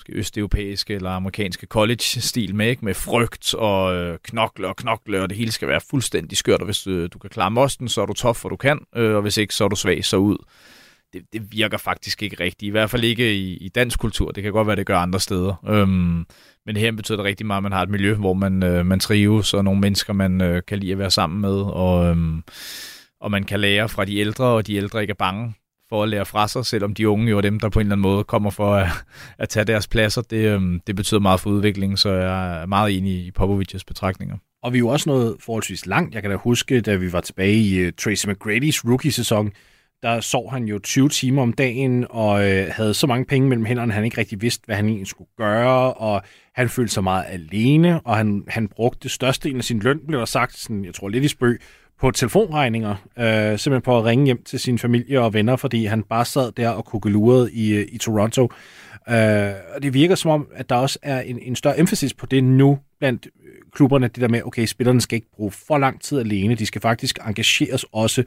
måske østeuropæiske eller amerikanske college-stil med, ikke? med frygt og øh, knokle og knokle, og det hele skal være fuldstændig skørt, og hvis øh, du kan klare mosten, så er du tof, for du kan, øh, og hvis ikke, så er du svag, så ud. Det, det virker faktisk ikke rigtigt, i hvert fald ikke i, i dansk kultur, det kan godt være, det gør andre steder. Øhm, men her betyder det rigtig meget, at man har et miljø, hvor man, øh, man trives, og nogle mennesker, man øh, kan lide at være sammen med, og, øh, og man kan lære fra de ældre, og de ældre ikke er bange for at lære fra sig, selvom de unge jo er dem, der på en eller anden måde kommer for at, at tage deres pladser. Det, øhm, det betyder meget for udviklingen, så jeg er meget enig i Popovic's betragtninger. Og vi er jo også noget forholdsvis langt. Jeg kan da huske, da vi var tilbage i uh, Tracy McGrady's rookie-sæson, der sov han jo 20 timer om dagen og øh, havde så mange penge mellem hænderne, han ikke rigtig vidste, hvad han egentlig skulle gøre, og han følte sig meget alene, og han, han brugte størstedelen af sin løn, blev der sagt, sådan, jeg tror lidt i spøg, på telefonregninger, øh, simpelthen på at ringe hjem til sin familie og venner, fordi han bare sad der og kugelurede i, øh, i Toronto. Øh, og det virker som om, at der også er en, en større emphasis på det nu blandt øh, klubberne, det der med, okay, spillerne skal ikke bruge for lang tid alene, de skal faktisk engageres også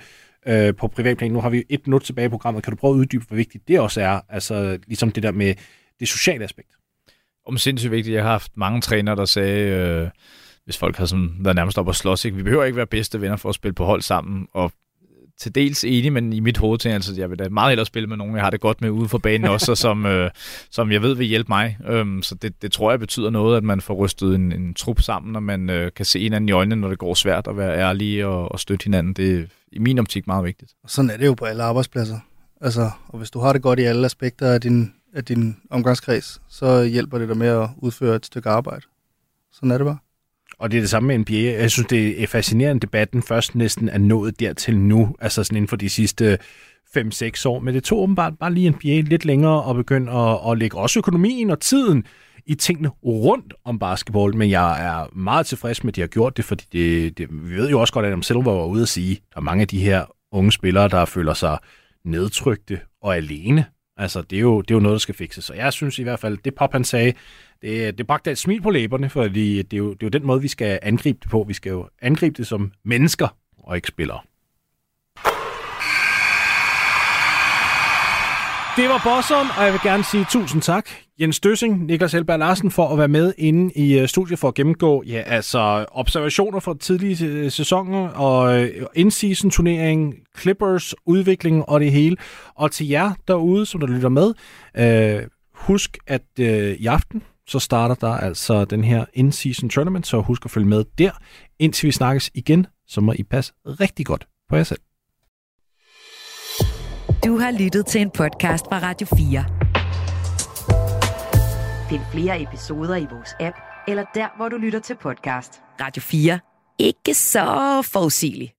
øh, på privatplan. Nu har vi et minut tilbage i programmet. Kan du prøve at uddybe, hvor vigtigt det også er, altså ligesom det der med det sociale aspekt? Om sindssygt vigtigt. Jeg har haft mange trænere, der sagde, øh, hvis folk har sådan været nærmest op og slås. Ikke? Vi behøver ikke være bedste venner for at spille på hold sammen, og til dels enig, men i mit hoved tænker jeg, altså, jeg vil da meget hellere spille med nogen, jeg har det godt med ude for banen også, som, øh, som jeg ved vil hjælpe mig. Øhm, så det, det tror jeg betyder noget, at man får rystet en, en trup sammen, og man øh, kan se hinanden i øjnene, når det går svært, at være ærlig og, og støtte hinanden. Det er i min optik meget vigtigt. Og sådan er det jo på alle arbejdspladser. Altså, og hvis du har det godt i alle aspekter af din, af din omgangskreds, så hjælper det dig med at udføre et stykke arbejde. Sådan er det bare. Og det er det samme med NBA. Jeg synes, det er fascinerende, debatten først næsten er nået dertil nu, altså sådan inden for de sidste 5-6 år, men det tog åbenbart bare lige NBA lidt længere at begynde at, at lægge også økonomien og tiden i tingene rundt om basketball, men jeg er meget tilfreds med, at de har gjort det, fordi det, det, vi ved jo også godt, at Adam Silver var ude at sige, at der er mange af de her unge spillere, der føler sig nedtrykte og alene. Altså, det er, jo, det er jo noget, der skal fikses. Så jeg synes i hvert fald, det Pop han sagde, det, det bragte et smil på læberne, fordi det er, jo, det er jo den måde, vi skal angribe det på. Vi skal jo angribe det som mennesker og ikke spillere. Det var bosseren, og jeg vil gerne sige tusind tak. Jens Døssing, Niklas Helberg Larsen, for at være med inde i øh, studiet for at gennemgå ja, altså observationer fra tidlige øh, sæsoner og øh, in-season turnering, Clippers udvikling og det hele. Og til jer derude, som der lytter med, øh, husk at øh, i aften, så starter der altså den her in-season tournament, så husk at følge med der. Indtil vi snakkes igen, så må I passe rigtig godt på jer selv. Du har lyttet til en podcast fra Radio 4. Find flere episoder i vores app, eller der, hvor du lytter til podcast. Radio 4. Ikke så forudsigeligt.